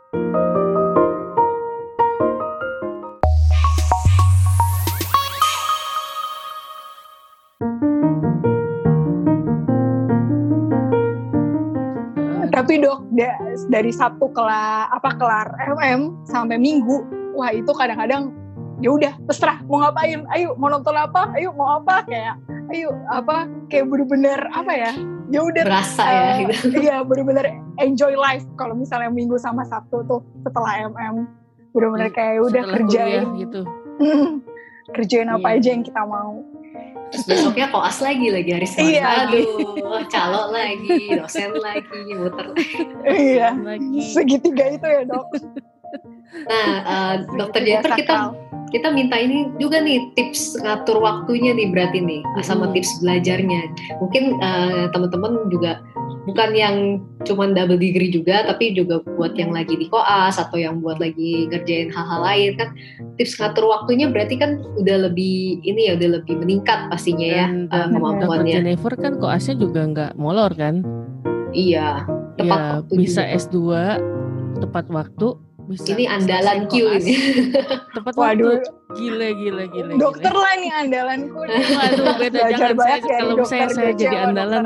Dari Sabtu kelar apa kelar MM sampai Minggu wah itu kadang-kadang ya udah terserah mau ngapain ayo mau nonton apa ayo mau apa kayak ayo apa kayak bener-bener apa ya ya udah berasa uh, ya gitu. iya bener-bener enjoy life kalau misalnya Minggu sama Sabtu tuh setelah MM bener-bener iya, kayak udah kerjain. gitu kerjain apa iya. aja yang kita mau. Terus besoknya koas lagi lagi hari Selasa iya, aduh calo lagi dosen lagi muter iya lagi. segitiga itu ya dok. Nah uh, dokter Jennifer kita kita minta ini juga nih tips ngatur waktunya nih berarti nih sama tips belajarnya. Mungkin uh, teman-teman juga bukan yang cuman double degree juga tapi juga buat yang lagi di koas atau yang buat lagi ngerjain hal-hal lain kan. Tips ngatur waktunya berarti kan udah lebih ini ya udah lebih meningkat pastinya ya uh, kemampuannya. Jennifer kan koasnya juga nggak molor kan? Iya tepat ya, waktu bisa juga. S2 tepat waktu bisa ini andalan Q ini. Tepat Waduh. Gile, gile, gile. Dokter gile. lah nih andalanku. Waduh, beda. Jangan saya, kalau saya, saya jadi andalan,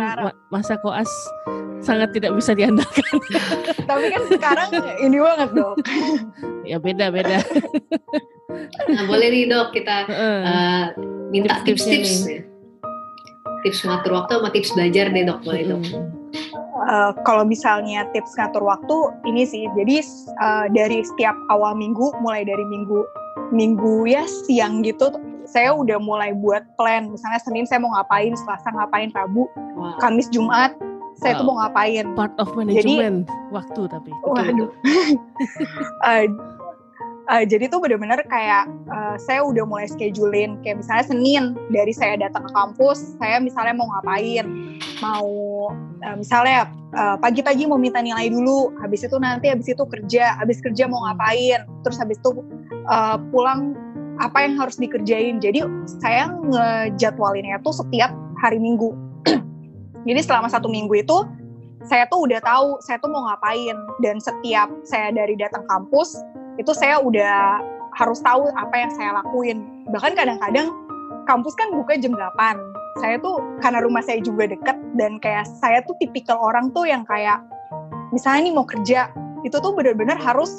masa koas sangat tidak bisa diandalkan. Tapi kan sekarang ini banget dok. ya beda, beda. nah, boleh nih dok, kita uh, minta tips-tips. Tips ngatur waktu sama tips belajar deh dok, boleh dok. Uh, kalau misalnya tips ngatur waktu ini sih. Jadi uh, dari setiap awal minggu mulai dari minggu minggu ya siang gitu saya udah mulai buat plan. Misalnya Senin saya mau ngapain Selasa ngapain Rabu wow. Kamis Jumat saya wow. tuh mau ngapain. Part of management jadi, waktu tapi. Waduh. Uh, uh, jadi tuh bener-bener kayak uh, saya udah mulai schedulein. Kayak misalnya Senin dari saya datang ke kampus saya misalnya mau ngapain? Mau uh, misalnya pagi-pagi mau minta nilai dulu. Habis itu nanti habis itu kerja. Habis kerja mau ngapain? Terus habis itu uh, pulang apa yang harus dikerjain? Jadi saya ngejadwalinnya tuh setiap hari minggu. Jadi selama satu minggu itu saya tuh udah tahu saya tuh mau ngapain. Dan setiap saya dari datang kampus itu saya udah harus tahu apa yang saya lakuin. Bahkan kadang-kadang kampus kan buka jam 8. Saya tuh karena rumah saya juga deket dan kayak saya tuh tipikal orang tuh yang kayak misalnya nih mau kerja itu tuh benar-benar harus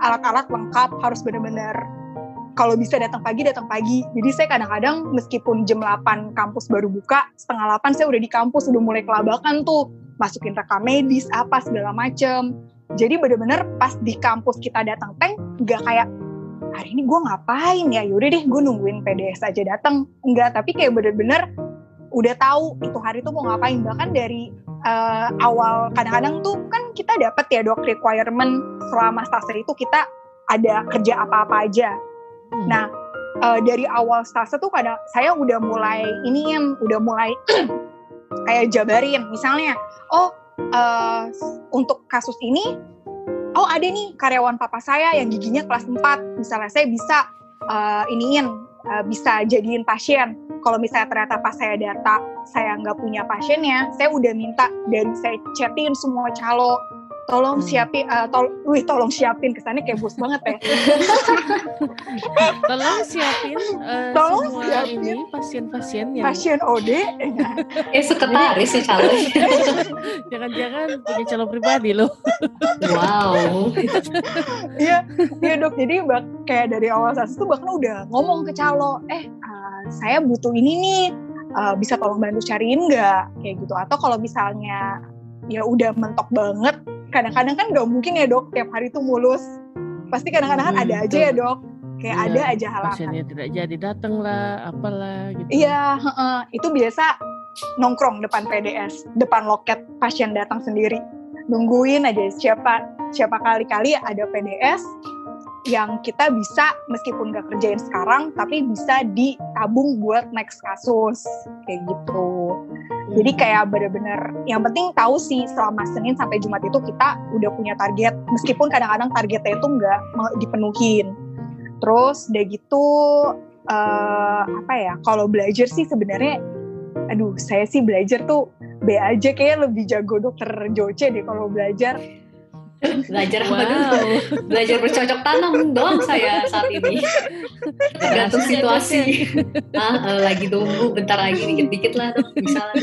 alat-alat lengkap, harus benar-benar kalau bisa datang pagi datang pagi. Jadi saya kadang-kadang meskipun jam 8 kampus baru buka, setengah 8 saya udah di kampus udah mulai kelabakan tuh, masukin rekam medis apa segala macem jadi bener-bener pas di kampus kita datang tank nggak kayak hari ini gue ngapain ya? Yaudah deh gue nungguin PDS aja datang enggak tapi kayak bener-bener udah tahu itu hari itu mau ngapain. Bahkan dari uh, awal kadang-kadang tuh kan kita dapat ya dok requirement selama stase itu kita ada kerja apa-apa aja. Hmm. nah uh, dari awal stase tuh kadang saya udah mulai ini yang udah mulai kayak jabarin. Misalnya oh uh, untuk kasus ini oh ada nih karyawan papa saya yang giginya kelas 4 misalnya saya bisa uh, iniin uh, bisa jadiin pasien. Kalau misalnya ternyata pas saya data saya nggak punya pasiennya saya udah minta dan saya chatin semua calo tolong hmm. siapin uh, tol wih tolong siapin kesannya kayak bos banget ya. Tolong siapin uh, tolong semua siapin. ini pasien-pasien yang pasien OD eh sekretaris sih calon jangan-jangan punya calon pribadi loh. Wow. Iya iya dok. Jadi bak kayak dari awal saat itu bahkan udah ngomong ke calo eh uh, saya butuh ini nih. Uh, bisa tolong bantu cariin nggak? Kayak gitu. Atau kalau misalnya ya udah mentok banget kadang-kadang kan gak mungkin ya dok tiap hari itu mulus. Pasti kadang-kadang kan ada aja ya dok. Kayak iya, ada aja halangan pasiennya tidak jadi datang lah apalah gitu. Iya uh, itu biasa nongkrong depan PDS depan loket pasien datang sendiri. Nungguin aja siapa siapa kali-kali ada PDS yang kita bisa meskipun gak kerjain sekarang tapi bisa ditabung buat next kasus. Kayak gitu. Jadi hmm. kayak bener-bener yang penting tahu sih selama Senin sampai Jumat itu kita udah punya target. Meskipun kadang-kadang targetnya itu nggak dipenuhin. Terus udah gitu uh, apa ya kalau belajar sih sebenarnya aduh saya sih belajar tuh B aja kayak lebih jago dokter Joce deh kalau belajar belajar wow. apa dulu? Belajar bercocok tanam dong saya saat ini. Tergantung situasi. ah, uh, lagi tunggu bentar lagi dikit-dikit lah bisa lah.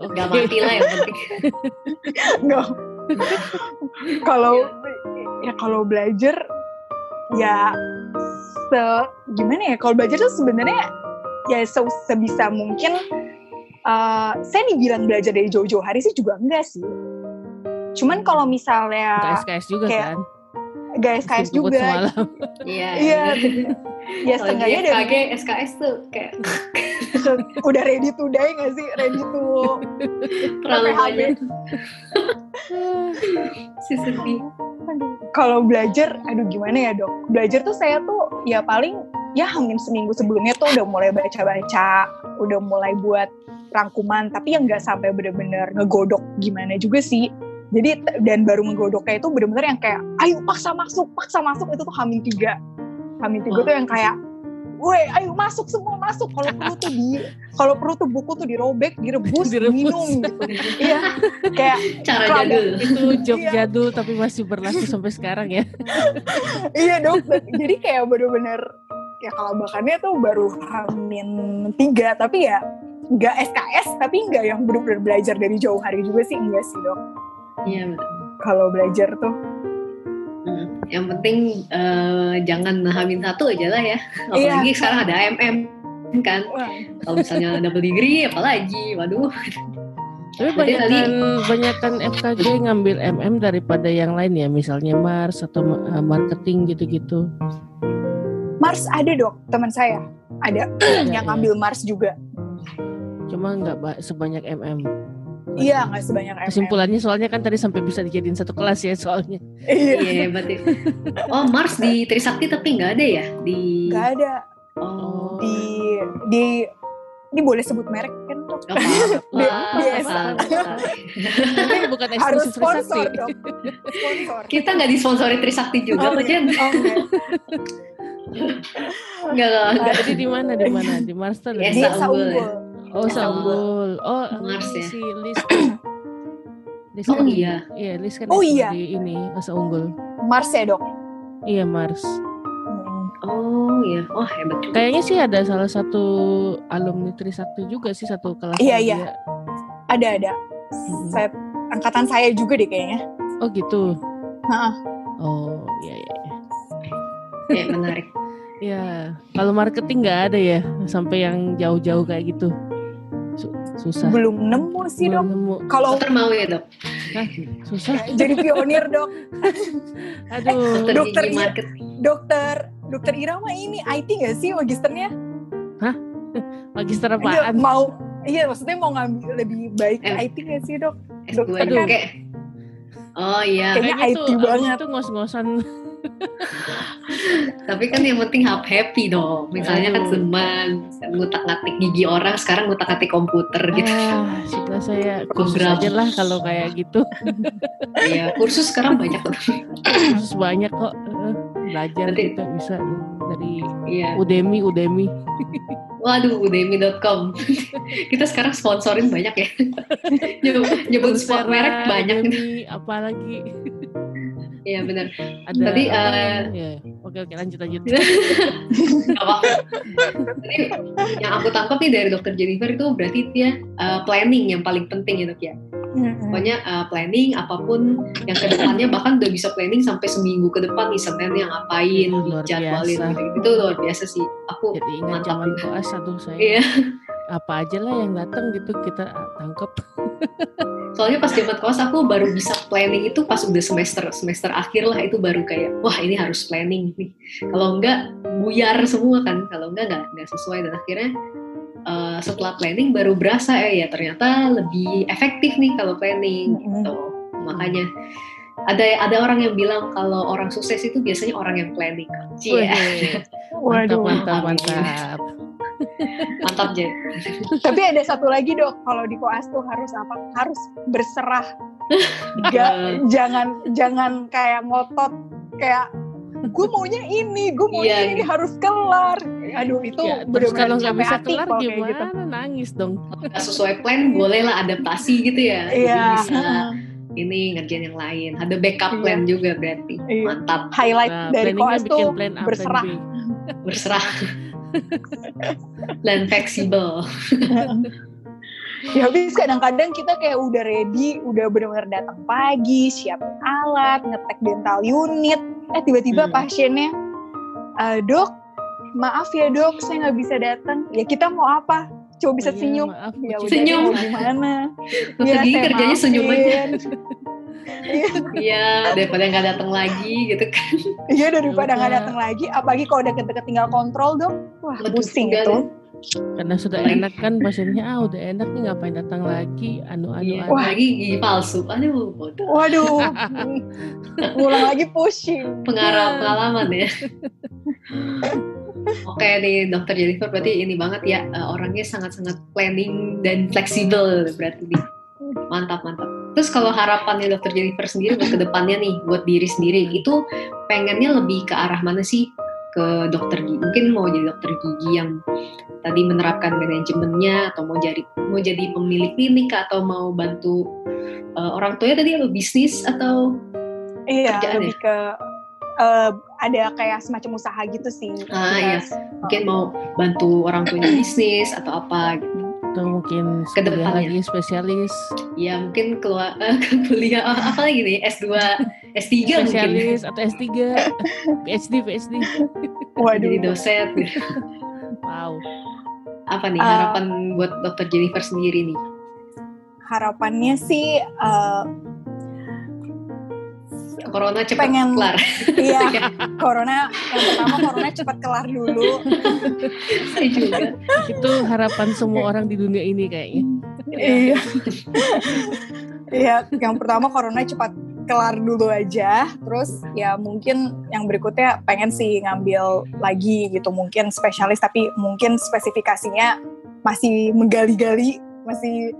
Nggak mati lah yang penting. Nggak. Kalau ya kalau belajar ya se gimana ya kalau belajar tuh sebenarnya ya se sebisa mungkin uh, saya dibilang belajar dari jauh-jauh hari sih juga enggak sih Cuman kalau misalnya gak SKS juga kayak, kan? Gak SKS juga. Iya. Iya. Ya setengahnya dari SKS tuh kayak udah ready to die gak sih ready to terlalu banyak si sedih kalau belajar aduh gimana ya dok belajar tuh saya tuh ya paling ya hamin seminggu sebelumnya tuh udah mulai baca-baca udah mulai buat rangkuman tapi yang nggak sampai bener-bener ngegodok gimana juga sih jadi dan baru ngegodoknya itu bener-bener yang kayak ayo paksa masuk paksa masuk itu tuh hamin tiga hamin tiga oh. tuh yang kayak Woi, ayo masuk semua masuk. Kalau perlu tuh di, kalau perlu tuh buku tuh dirobek, direbus, direbus. minum gitu. Iya, kayak cara jadul. Itu job iya. jadul tapi masih berlaku sampai sekarang ya. iya dok. Jadi kayak bener-bener ya kalau makannya tuh baru hamin tiga tapi ya nggak SKS tapi nggak yang benar-benar belajar dari jauh hari juga sih enggak sih dok iya betul kalau belajar tuh hmm. yang penting uh, jangan hamin satu aja lah ya apalagi iya. sekarang ada AMM kan kalau misalnya double degree apalagi waduh tapi banyak kan banyak kan FKG ngambil MM daripada yang lain ya, misalnya Mars atau eh, marketing gitu-gitu. Mars ada dok, teman saya ada ya, yang ya. ambil Mars juga. Cuma nggak sebanyak MM. Iya nggak sebanyak MM. Kesimpulannya soalnya kan tadi sampai bisa dijadiin satu kelas ya soalnya. Iya, iya berarti. Oh Mars di Trisakti tapi nggak ada ya di. Nggak ada. Oh. Di di ini boleh sebut merek kan dok? Oh, biasa. Tapi bukan harus sponsor dok. Sponsor. Kita nggak disponsori Trisakti juga, oh, iya. oh, Enggak lah. Jadi di mana di mana? Di Master ya, di Unggul. Oh, Unggul. Oh, Mars ya. Si Lis. Lis oh kan, iya. Iya, Lis kan oh, iya. di ini Asa Unggul. Mars ya, Dok? Iya, Mars. Oh iya, oh hebat juga. Kayaknya sih ada salah satu alumni Trisakti juga sih satu kelas. Iya iya, ada ada. Hmm. Saya, angkatan saya juga deh kayaknya. Oh gitu. Heeh. Oh iya iya. Ya menarik. Ya, kalau marketing nggak ada ya sampai yang jauh-jauh kayak gitu. Susah. Belum nemu sih dok. Kalau dokter mau ya dok? Hah, susah. Jadi pionir dok. Aduh. dokter market. dokter dokter Irama ini IT nggak sih magisternya? Hah? Magister apaan? mau Iya, maksudnya mau ngambil lebih baik eh, IT gak sih dok? Dokter kan? Oh iya. Kayaknya, Kayaknya IT banget. Itu ngos-ngosan tapi kan yang penting happy dong misalnya kan seman ngutak ngatik gigi orang sekarang ngutak ngatik komputer gitu ah, sudah saya kursus aja lah kalau kayak gitu iya kursus sekarang banyak kursus banyak kok eh, belajar Nanti, kita bisa dari iya. Udemy Udemy Waduh, udemy.com. Kita sekarang sponsorin banyak ya. nyebut, nyebut sport merek banyak. Udemy, apalagi. Iya benar. Ada Tadi uh, ya. Oke oke lanjut lanjut. apa Jadi yang aku tangkap nih dari dokter Jennifer itu berarti dia uh, planning yang paling penting ya dok ya. Mm-hmm. Pokoknya uh, planning apa pun yang ke depannya bahkan udah bisa planning sampai seminggu ke depan nih Senin yang ngapain, dijadwalin gitu, gitu. Itu luar biasa sih. Aku Jadi ingat zaman koas satu saya. Iya. Apa aja lah yang datang gitu kita tangkap. soalnya pas zaman kos aku baru bisa planning itu pas udah semester semester akhir lah itu baru kayak wah ini harus planning nih. Kalau enggak buyar semua kan. Kalau enggak enggak enggak sesuai. Dan akhirnya uh, setelah planning baru berasa eh, ya ternyata lebih efektif nih kalau planning gitu. Makanya ada ada orang yang bilang kalau orang sukses itu biasanya orang yang planning. Waduh, mantap, mantap, mantap. Mantap, Jen. Tapi ada satu lagi, Dok. Kalau di koas tuh harus apa? Harus berserah. Gak, jangan jangan kayak ngotot kayak gue maunya ini, gue maunya yeah. ini harus kelar. Aduh itu ya, benar-benar kalau nggak bisa kelar gimana? Gitu. Nangis dong. Gak sesuai plan bolehlah adaptasi gitu ya. Iya. Bisa ini ngerjain yang lain. Ada backup iya. plan juga berarti. Iya. Mantap. Highlight nah, dari koas tuh berserah. berserah. Dan fleksibel. ya habis kadang-kadang kita kayak udah ready, udah benar-benar datang pagi, siapin alat, ngetek dental unit, eh tiba-tiba hmm. pasiennya, uh, dok, maaf ya dok, saya nggak bisa datang. Ya kita mau apa? Coba bisa oh, senyum. Maaf, ya udah senyum. gimana? ya, kerjanya senyum aja. Iya, daripada nggak datang lagi gitu kan. Iya, daripada nggak datang lagi, apalagi kalau udah deket tinggal kontrol dong. Wah, Betul pusing itu. karena sudah enak kan pasiennya ah udah enak nih ngapain datang lagi anu anu iya. anu. wah lagi gigi palsu aduh bodoh. waduh ulang lagi pusing pengarah pengalaman ya Oke nih dokter Jennifer berarti ini banget ya uh, orangnya sangat-sangat planning dan fleksibel berarti nih. Mantap mantap. Terus kalau harapannya dokter Jennifer sendiri buat ke depannya nih buat diri sendiri itu pengennya lebih ke arah mana sih ke dokter gigi? Mungkin mau jadi dokter gigi yang tadi menerapkan manajemennya atau mau jadi mau jadi pemilik klinik atau mau bantu uh, orang tuanya tadi atau bisnis atau iya lebih ke uh, ada kayak semacam usaha gitu sih. Ah iya, mungkin mau bantu orang punya bisnis atau apa gitu. Atau mungkin kuliah lagi spesialis. Ya mungkin keluar uh, kuliah uh, apa lagi nih S2, S3 spesialis mungkin. atau S3, PhD, PhD. Waduh. Jadi dosen. wow. Apa nih harapan uh, buat dokter Jennifer sendiri nih? Harapannya sih uh, corona cepat pengen, kelar. Iya, corona yang pertama corona cepat kelar dulu. Saya juga. Itu harapan semua orang di dunia ini kayaknya. Iya. Iya, yang pertama corona cepat kelar dulu aja. Terus ya mungkin yang berikutnya pengen sih ngambil lagi gitu, mungkin spesialis tapi mungkin spesifikasinya masih menggali-gali, masih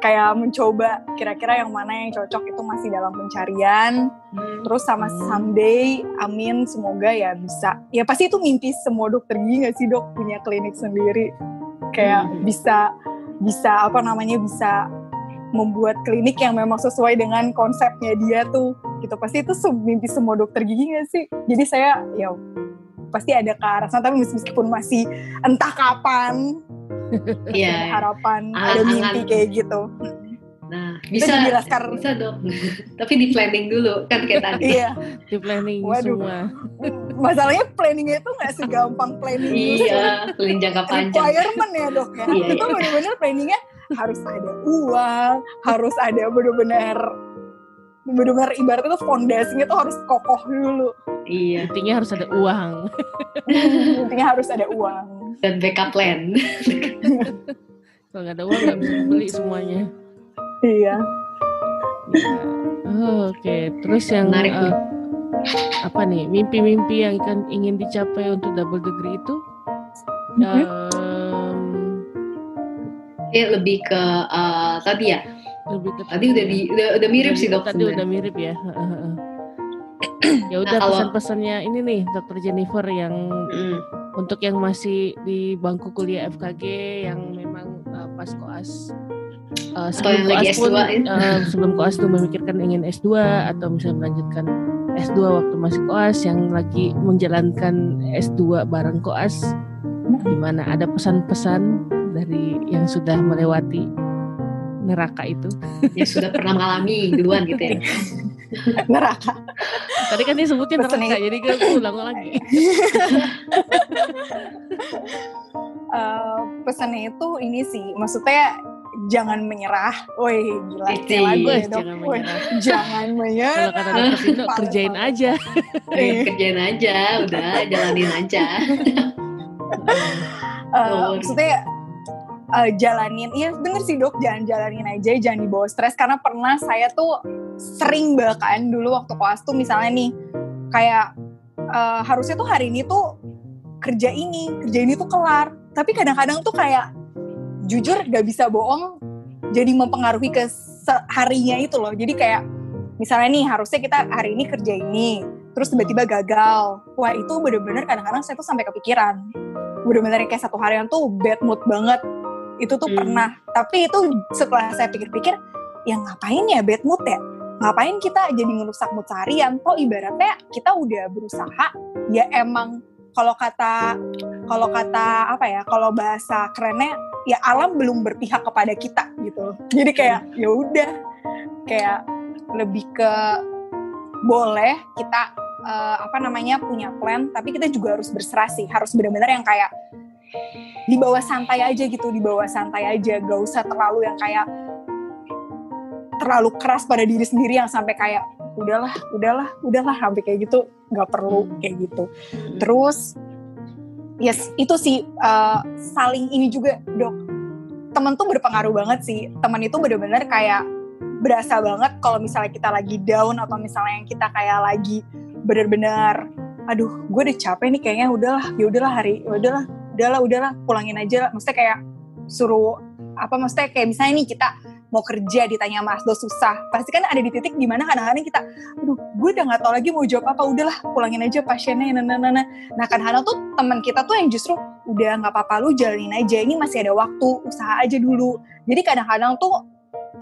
kayak mencoba kira-kira yang mana yang cocok itu masih dalam pencarian. Hmm. terus sama someday amin semoga ya bisa. Ya pasti itu mimpi semua dokter gigi nggak sih dok? Punya klinik sendiri. Kayak hmm. bisa bisa apa namanya bisa membuat klinik yang memang sesuai dengan konsepnya dia tuh. Gitu. Pasti itu mimpi semua dokter gigi nggak sih? Jadi saya ya pasti ada ke arah sana. Tapi meskipun masih entah kapan yeah. harapan ada mimpi kayak gitu Nah, bisa dijelaskan bisa dong. Tapi di planning dulu kan kayak tadi. Iya, di planning Waduh. semua. Masalahnya planningnya itu nggak segampang planning. iya, planning jangka panjang. Requirement ya dok ya. Iya, itu iya. benar-benar planningnya harus ada uang, harus ada benar-benar benar-benar ibaratnya tuh fondasinya tuh harus kokoh dulu. Iya. Intinya harus ada uang. Intinya harus ada uang. Dan backup plan. Kalau nggak ada uang nggak bisa beli semuanya. Iya. Ya. Oh, Oke, okay. terus yang uh, apa nih mimpi-mimpi yang kan ingin dicapai untuk double degree itu? Mm -hmm. um, ya lebih ke uh, tadi ya lebih ke tadi udah di udah, udah mirip sih dok tadi udah mirip ya ya udah nah, pesan-pesannya ini nih dokter Jennifer yang mm. Untuk yang masih di bangku kuliah FKG yang memang uh, pas koas uh, sebelum koas pun uh, sebelum koas tuh memikirkan ingin S2 atau misalnya melanjutkan S2 waktu masih koas yang lagi menjalankan S2 bareng koas. Gimana? Ada pesan-pesan dari yang sudah melewati neraka itu? Yang sudah pernah mengalami duluan gitu ya? Neraka tadi kan dia sebutin neraka jadi gue ulang lagi uh, pesannya itu ini sih maksudnya jangan menyerah. Woi, gila Iti, lagu ya, dok. Jangan menyerah. jangan menyerah. Kalau kata dokter kerjain aja. eh, kerjain aja, udah jalanin aja. uh, maksudnya uh, jalanin iya bener sih dok jangan jalanin aja jangan dibawa stres karena pernah saya tuh sering bahkan dulu waktu kelas tuh misalnya nih kayak uh, harusnya tuh hari ini tuh kerja ini kerja ini tuh kelar. Tapi kadang-kadang tuh kayak jujur gak bisa bohong jadi mempengaruhi ke harinya itu loh. Jadi kayak misalnya nih harusnya kita hari ini kerja ini terus tiba-tiba gagal. Wah itu bener-bener kadang-kadang saya tuh sampai kepikiran. Bener-bener kayak satu harian tuh bad mood banget. Itu tuh hmm. pernah. Tapi itu setelah saya pikir-pikir ya ngapain ya bad mood ya ngapain kita jadi ngerusak mood seharian? Toh ibaratnya kita udah berusaha ya emang kalau kata kalau kata apa ya kalau bahasa kerennya ya alam belum berpihak kepada kita gitu jadi kayak ya udah kayak lebih ke boleh kita uh, apa namanya punya plan tapi kita juga harus berserah sih. Harus benar-benar yang kayak dibawa santai aja gitu dibawa santai aja. Gak usah terlalu yang kayak terlalu keras pada diri sendiri yang sampai kayak udahlah udahlah udahlah sampai kayak gitu nggak perlu hmm. kayak gitu hmm. terus yes itu sih uh, saling ini juga dok temen tuh berpengaruh banget sih temen itu bener-bener kayak berasa banget kalau misalnya kita lagi down atau misalnya yang kita kayak lagi bener-bener aduh gue udah capek nih kayaknya udahlah ya udahlah hari ya udahlah udahlah udahlah pulangin aja maksudnya kayak suruh apa maksudnya kayak misalnya nih kita mau kerja ditanya mas do susah. Pasti kan ada di titik di mana kadang-kadang kita aduh gue udah nggak tahu lagi mau jawab apa udahlah pulangin aja pasiennya nah nah nah nah, nah kadang-kadang tuh teman kita tuh yang justru udah nggak apa-apa lu jalanin aja ini masih ada waktu usaha aja dulu. Jadi kadang-kadang tuh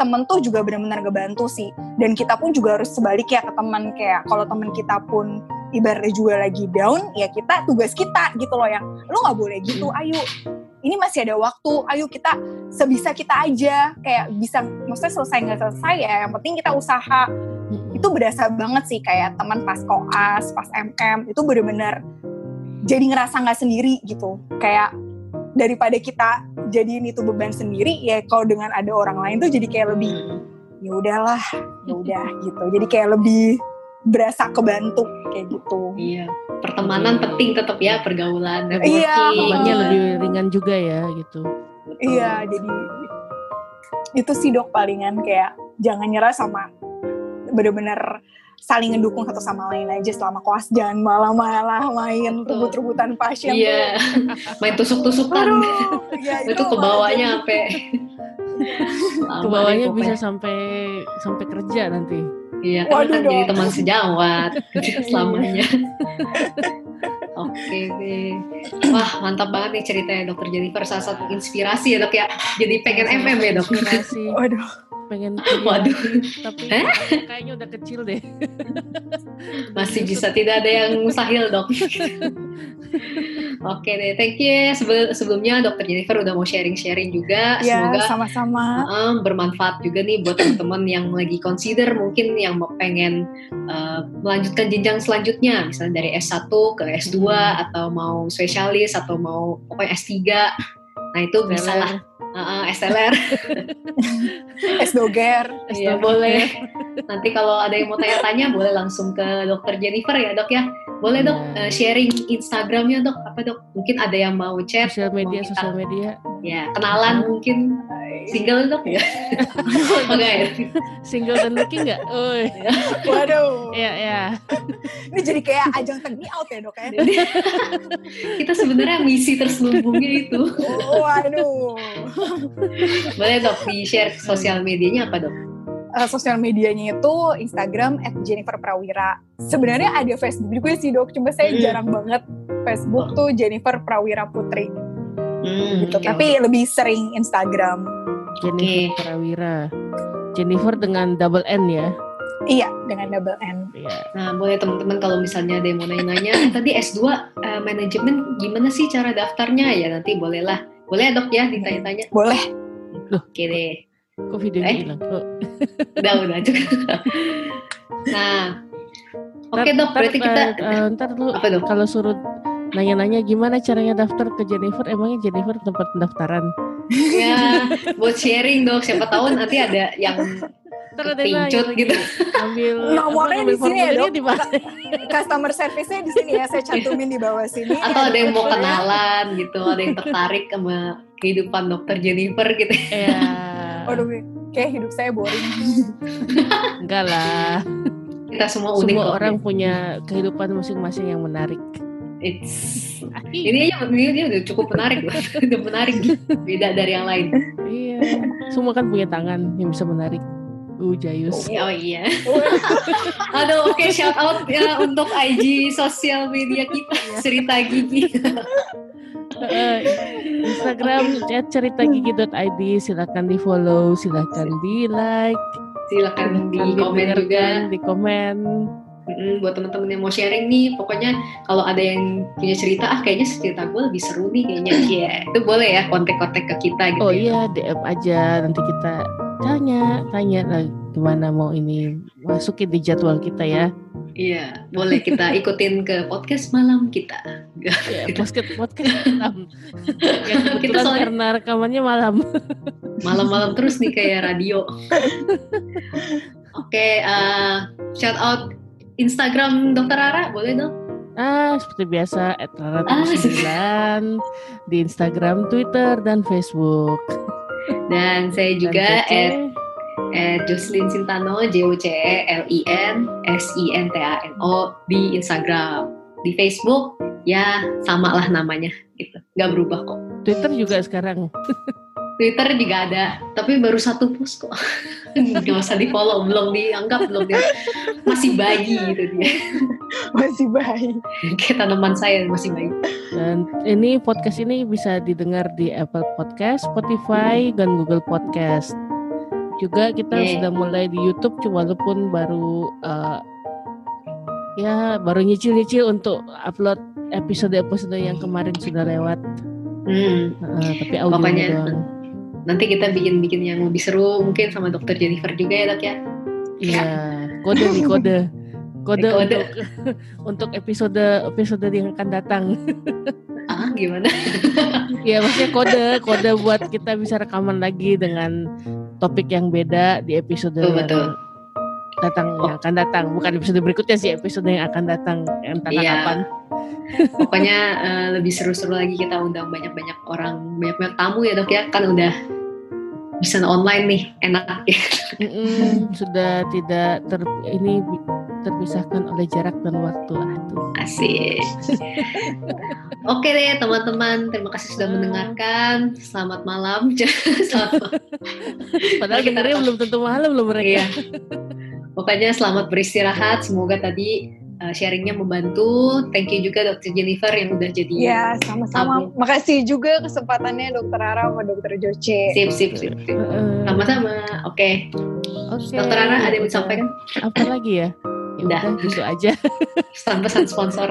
temen tuh juga benar-benar ngebantu sih. Dan kita pun juga harus sebalik ya ke teman kayak kalau teman kita pun ibaratnya juga lagi down ya kita tugas kita gitu loh yang lu nggak boleh gitu ayo ini masih ada waktu ayo kita sebisa kita aja. Kayak bisa maksudnya selesai nggak selesai ya yang penting kita usaha. Itu berasa banget sih kayak teman pas koas pas mm itu bener-bener jadi ngerasa nggak sendiri gitu. Kayak daripada kita jadiin itu beban sendiri ya kalau dengan ada orang lain tuh jadi kayak lebih ya udahlah ya udah gitu. Jadi kayak lebih berasa kebantu kayak gitu. Iya pertemanan hmm. penting tetap ya pergaulan iya bebannya lebih ringan juga ya gitu. Betul. iya jadi itu sih dok palingan kayak jangan nyerah sama bener-bener saling ngedukung satu sama lain aja selama koas jangan malah-malah main rebut-rebutan pasien iya. main tusuk-tusukan. Ya, itu, itu kebawanya sampai kebawanya bisa sampai sampai kerja nanti Iya, kan Waduh kan jadi teman sejawat selamanya. Oke deh. Wah, mantap banget nih ceritanya dokter Jennifer. Salah satu inspirasi ya dok ya. Jadi pengen MM ya dok. Inspirasi. Waduh. Pengen kuliah. Waduh. Tapi kayaknya udah kecil deh. Masih bisa. Tidak ada yang mustahil dok. Oke deh, thank you ya sebelumnya Dokter Jennifer udah mau sharing-sharing juga. Ya, Semoga sama-sama uh, bermanfaat juga nih buat teman-teman yang lagi consider mungkin yang mau pengen uh, melanjutkan jenjang selanjutnya, misalnya dari S1 ke S2 atau mau spesialis atau mau pokoknya S3. Nah itu bisa lah uh, SLR, S doger, Iya boleh. Nanti kalau ada yang mau tanya-tanya boleh langsung ke Dokter Jennifer ya dok ya. Boleh dok uh, sharing Instagramnya dok apa dok? Mungkin ada yang mau chat. Sosial media, sosial media. Ya kenalan mungkin single dok ya? Oke. ya? Single dan looking nggak? Oh, Waduh. Ya ya. Ini jadi kayak ajang tag out ya dok ya? Kita sebenarnya misi terselubungnya itu. Oh, waduh. Boleh dok di share sosial medianya apa dok? Uh, sosial medianya itu Instagram at Jennifer Prawira. Sebenarnya ada Facebook juga sih dok, cuma saya hmm. jarang banget Facebook tuh Jennifer Prawira Putri. Hmm, gitu. Okay. Tapi lebih sering Instagram. Jennifer okay. Prawira. Jennifer dengan double N ya? Iya, dengan double N. Iya. Nah, boleh teman-teman kalau misalnya ada yang mau nanya-nanya, tadi S2 uh, eh, manajemen gimana sih cara daftarnya? Ya nanti bolehlah boleh ya, dok ya ditanya-tanya? Boleh. Oke deh. Kok video eh? hilang? Oh. udah, udah juga. nah, oke okay, dok, berarti kita... Uh, ntar dulu, apa dok? kalau suruh nanya-nanya gimana caranya daftar ke Jennifer, emangnya Jennifer tempat pendaftaran? ya, buat sharing dok, siapa tahu nanti ada yang pincut gitu. Ambil nomornya di sini ya dok. Di Customer service-nya di sini ya, saya cantumin di bawah sini. Atau ada yang mau kenalan gitu, ada yang tertarik sama kehidupan dokter Jennifer gitu. Iya. Waduh, kayak hidup saya boring. Enggak lah. Kita semua unik Semua orang punya kehidupan masing-masing yang menarik. It's ini aja ini, ini udah cukup menarik loh. udah menarik beda dari yang lain. Iya. Semua kan punya tangan yang bisa menarik. Uh, Jayus. Oh iya. Aduh, oke okay, shout out ya untuk IG sosial media kita cerita gigi. Instagram cerita gigi.id silakan di follow, silakan di like, silakan di komen juga, di komen. Mm-hmm, buat teman-teman yang mau sharing nih, pokoknya kalau ada yang punya cerita, ah kayaknya cerita gue lebih seru nih kayaknya, ya yeah, itu boleh ya kontak-kontak ke kita gitu. Oh ya. iya, DM aja nanti kita tanya tanya lah gimana mau ini masukin di jadwal kita ya Iya, boleh kita ikutin ke podcast malam kita. Ya, podcast podcast malam. ya, kita soalnya karena rekamannya malam. Malam-malam terus nih kayak radio. Oke, okay, uh, shout out Instagram Dokter Rara, boleh dong? Ah, seperti biasa, @rara ah. di Instagram, Twitter, dan Facebook. Dan saya juga at, at Jocelyn Sintano, J O C E L I N S I N T A N O di Instagram. Di Facebook ya sama lah namanya gitu, nggak berubah kok. Twitter juga sekarang. Twitter juga ada, tapi baru satu post kok. Gak usah di follow, belum dianggap, belum dia masih bayi gitu dia. Masih bayi. Kayak tanaman saya masih bayi. Dan ini podcast ini bisa didengar di Apple Podcast, Spotify, dan Google Podcast. Juga kita yeah. sudah mulai di YouTube, walaupun baru uh, ya baru nyicil-nyicil untuk upload episode-episode yang kemarin sudah lewat. Hmm. Uh, tapi audio Pokoknya, doang nanti kita bikin-bikin yang lebih seru mungkin sama dokter Jennifer juga ya dok ya iya kode nih kode kode, kode. untuk untuk episode episode yang akan datang ah gimana ya maksudnya kode kode buat kita bisa rekaman lagi dengan topik yang beda di episode betul, betul. datang oh. yang akan datang bukan episode berikutnya sih episode yang akan datang entah iya. kapan Pokoknya uh, lebih seru-seru lagi kita undang banyak-banyak orang, banyak-banyak tamu ya dok ya. Kan udah bisa online nih, enak ya. Mm-mm, sudah tidak ter ini terpisahkan oleh jarak dan waktu lah tuh. Asik. Oke deh teman-teman, terima kasih sudah mendengarkan. Selamat malam. selamat. Padahal kita belum tentu malam belum mereka. Iya. Pokoknya selamat beristirahat. Semoga tadi uh, sharingnya membantu. Thank you juga Dokter Jennifer yang udah jadi. Ya, sama-sama. Makasih juga kesempatannya Dokter Ara sama Dokter Joce. Sip, sip, sip. sip. Sama-sama. Oke. Okay. Okay. Dokter Ara ada yang disampaikan? Apa lagi ya? Ya udah gitu aja. Pesan-pesan sponsor.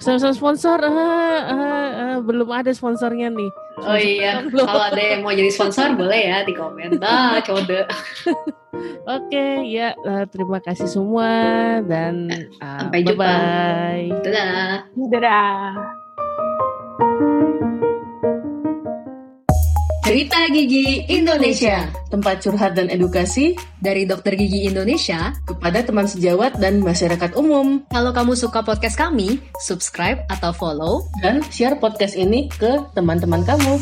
Pesan-pesan sponsor, uh, uh, uh, belum ada sponsornya nih. Oh iya, kalau ada yang mau jadi sponsor boleh ya di komen. Ah, code. Oke, ya uh, terima kasih semua dan uh, sampai jumpa. Bye. Dadah. Dadah. Cerita Gigi Indonesia, tempat curhat dan edukasi dari dokter gigi Indonesia kepada teman sejawat dan masyarakat umum. Kalau kamu suka podcast kami, subscribe atau follow dan share podcast ini ke teman-teman kamu.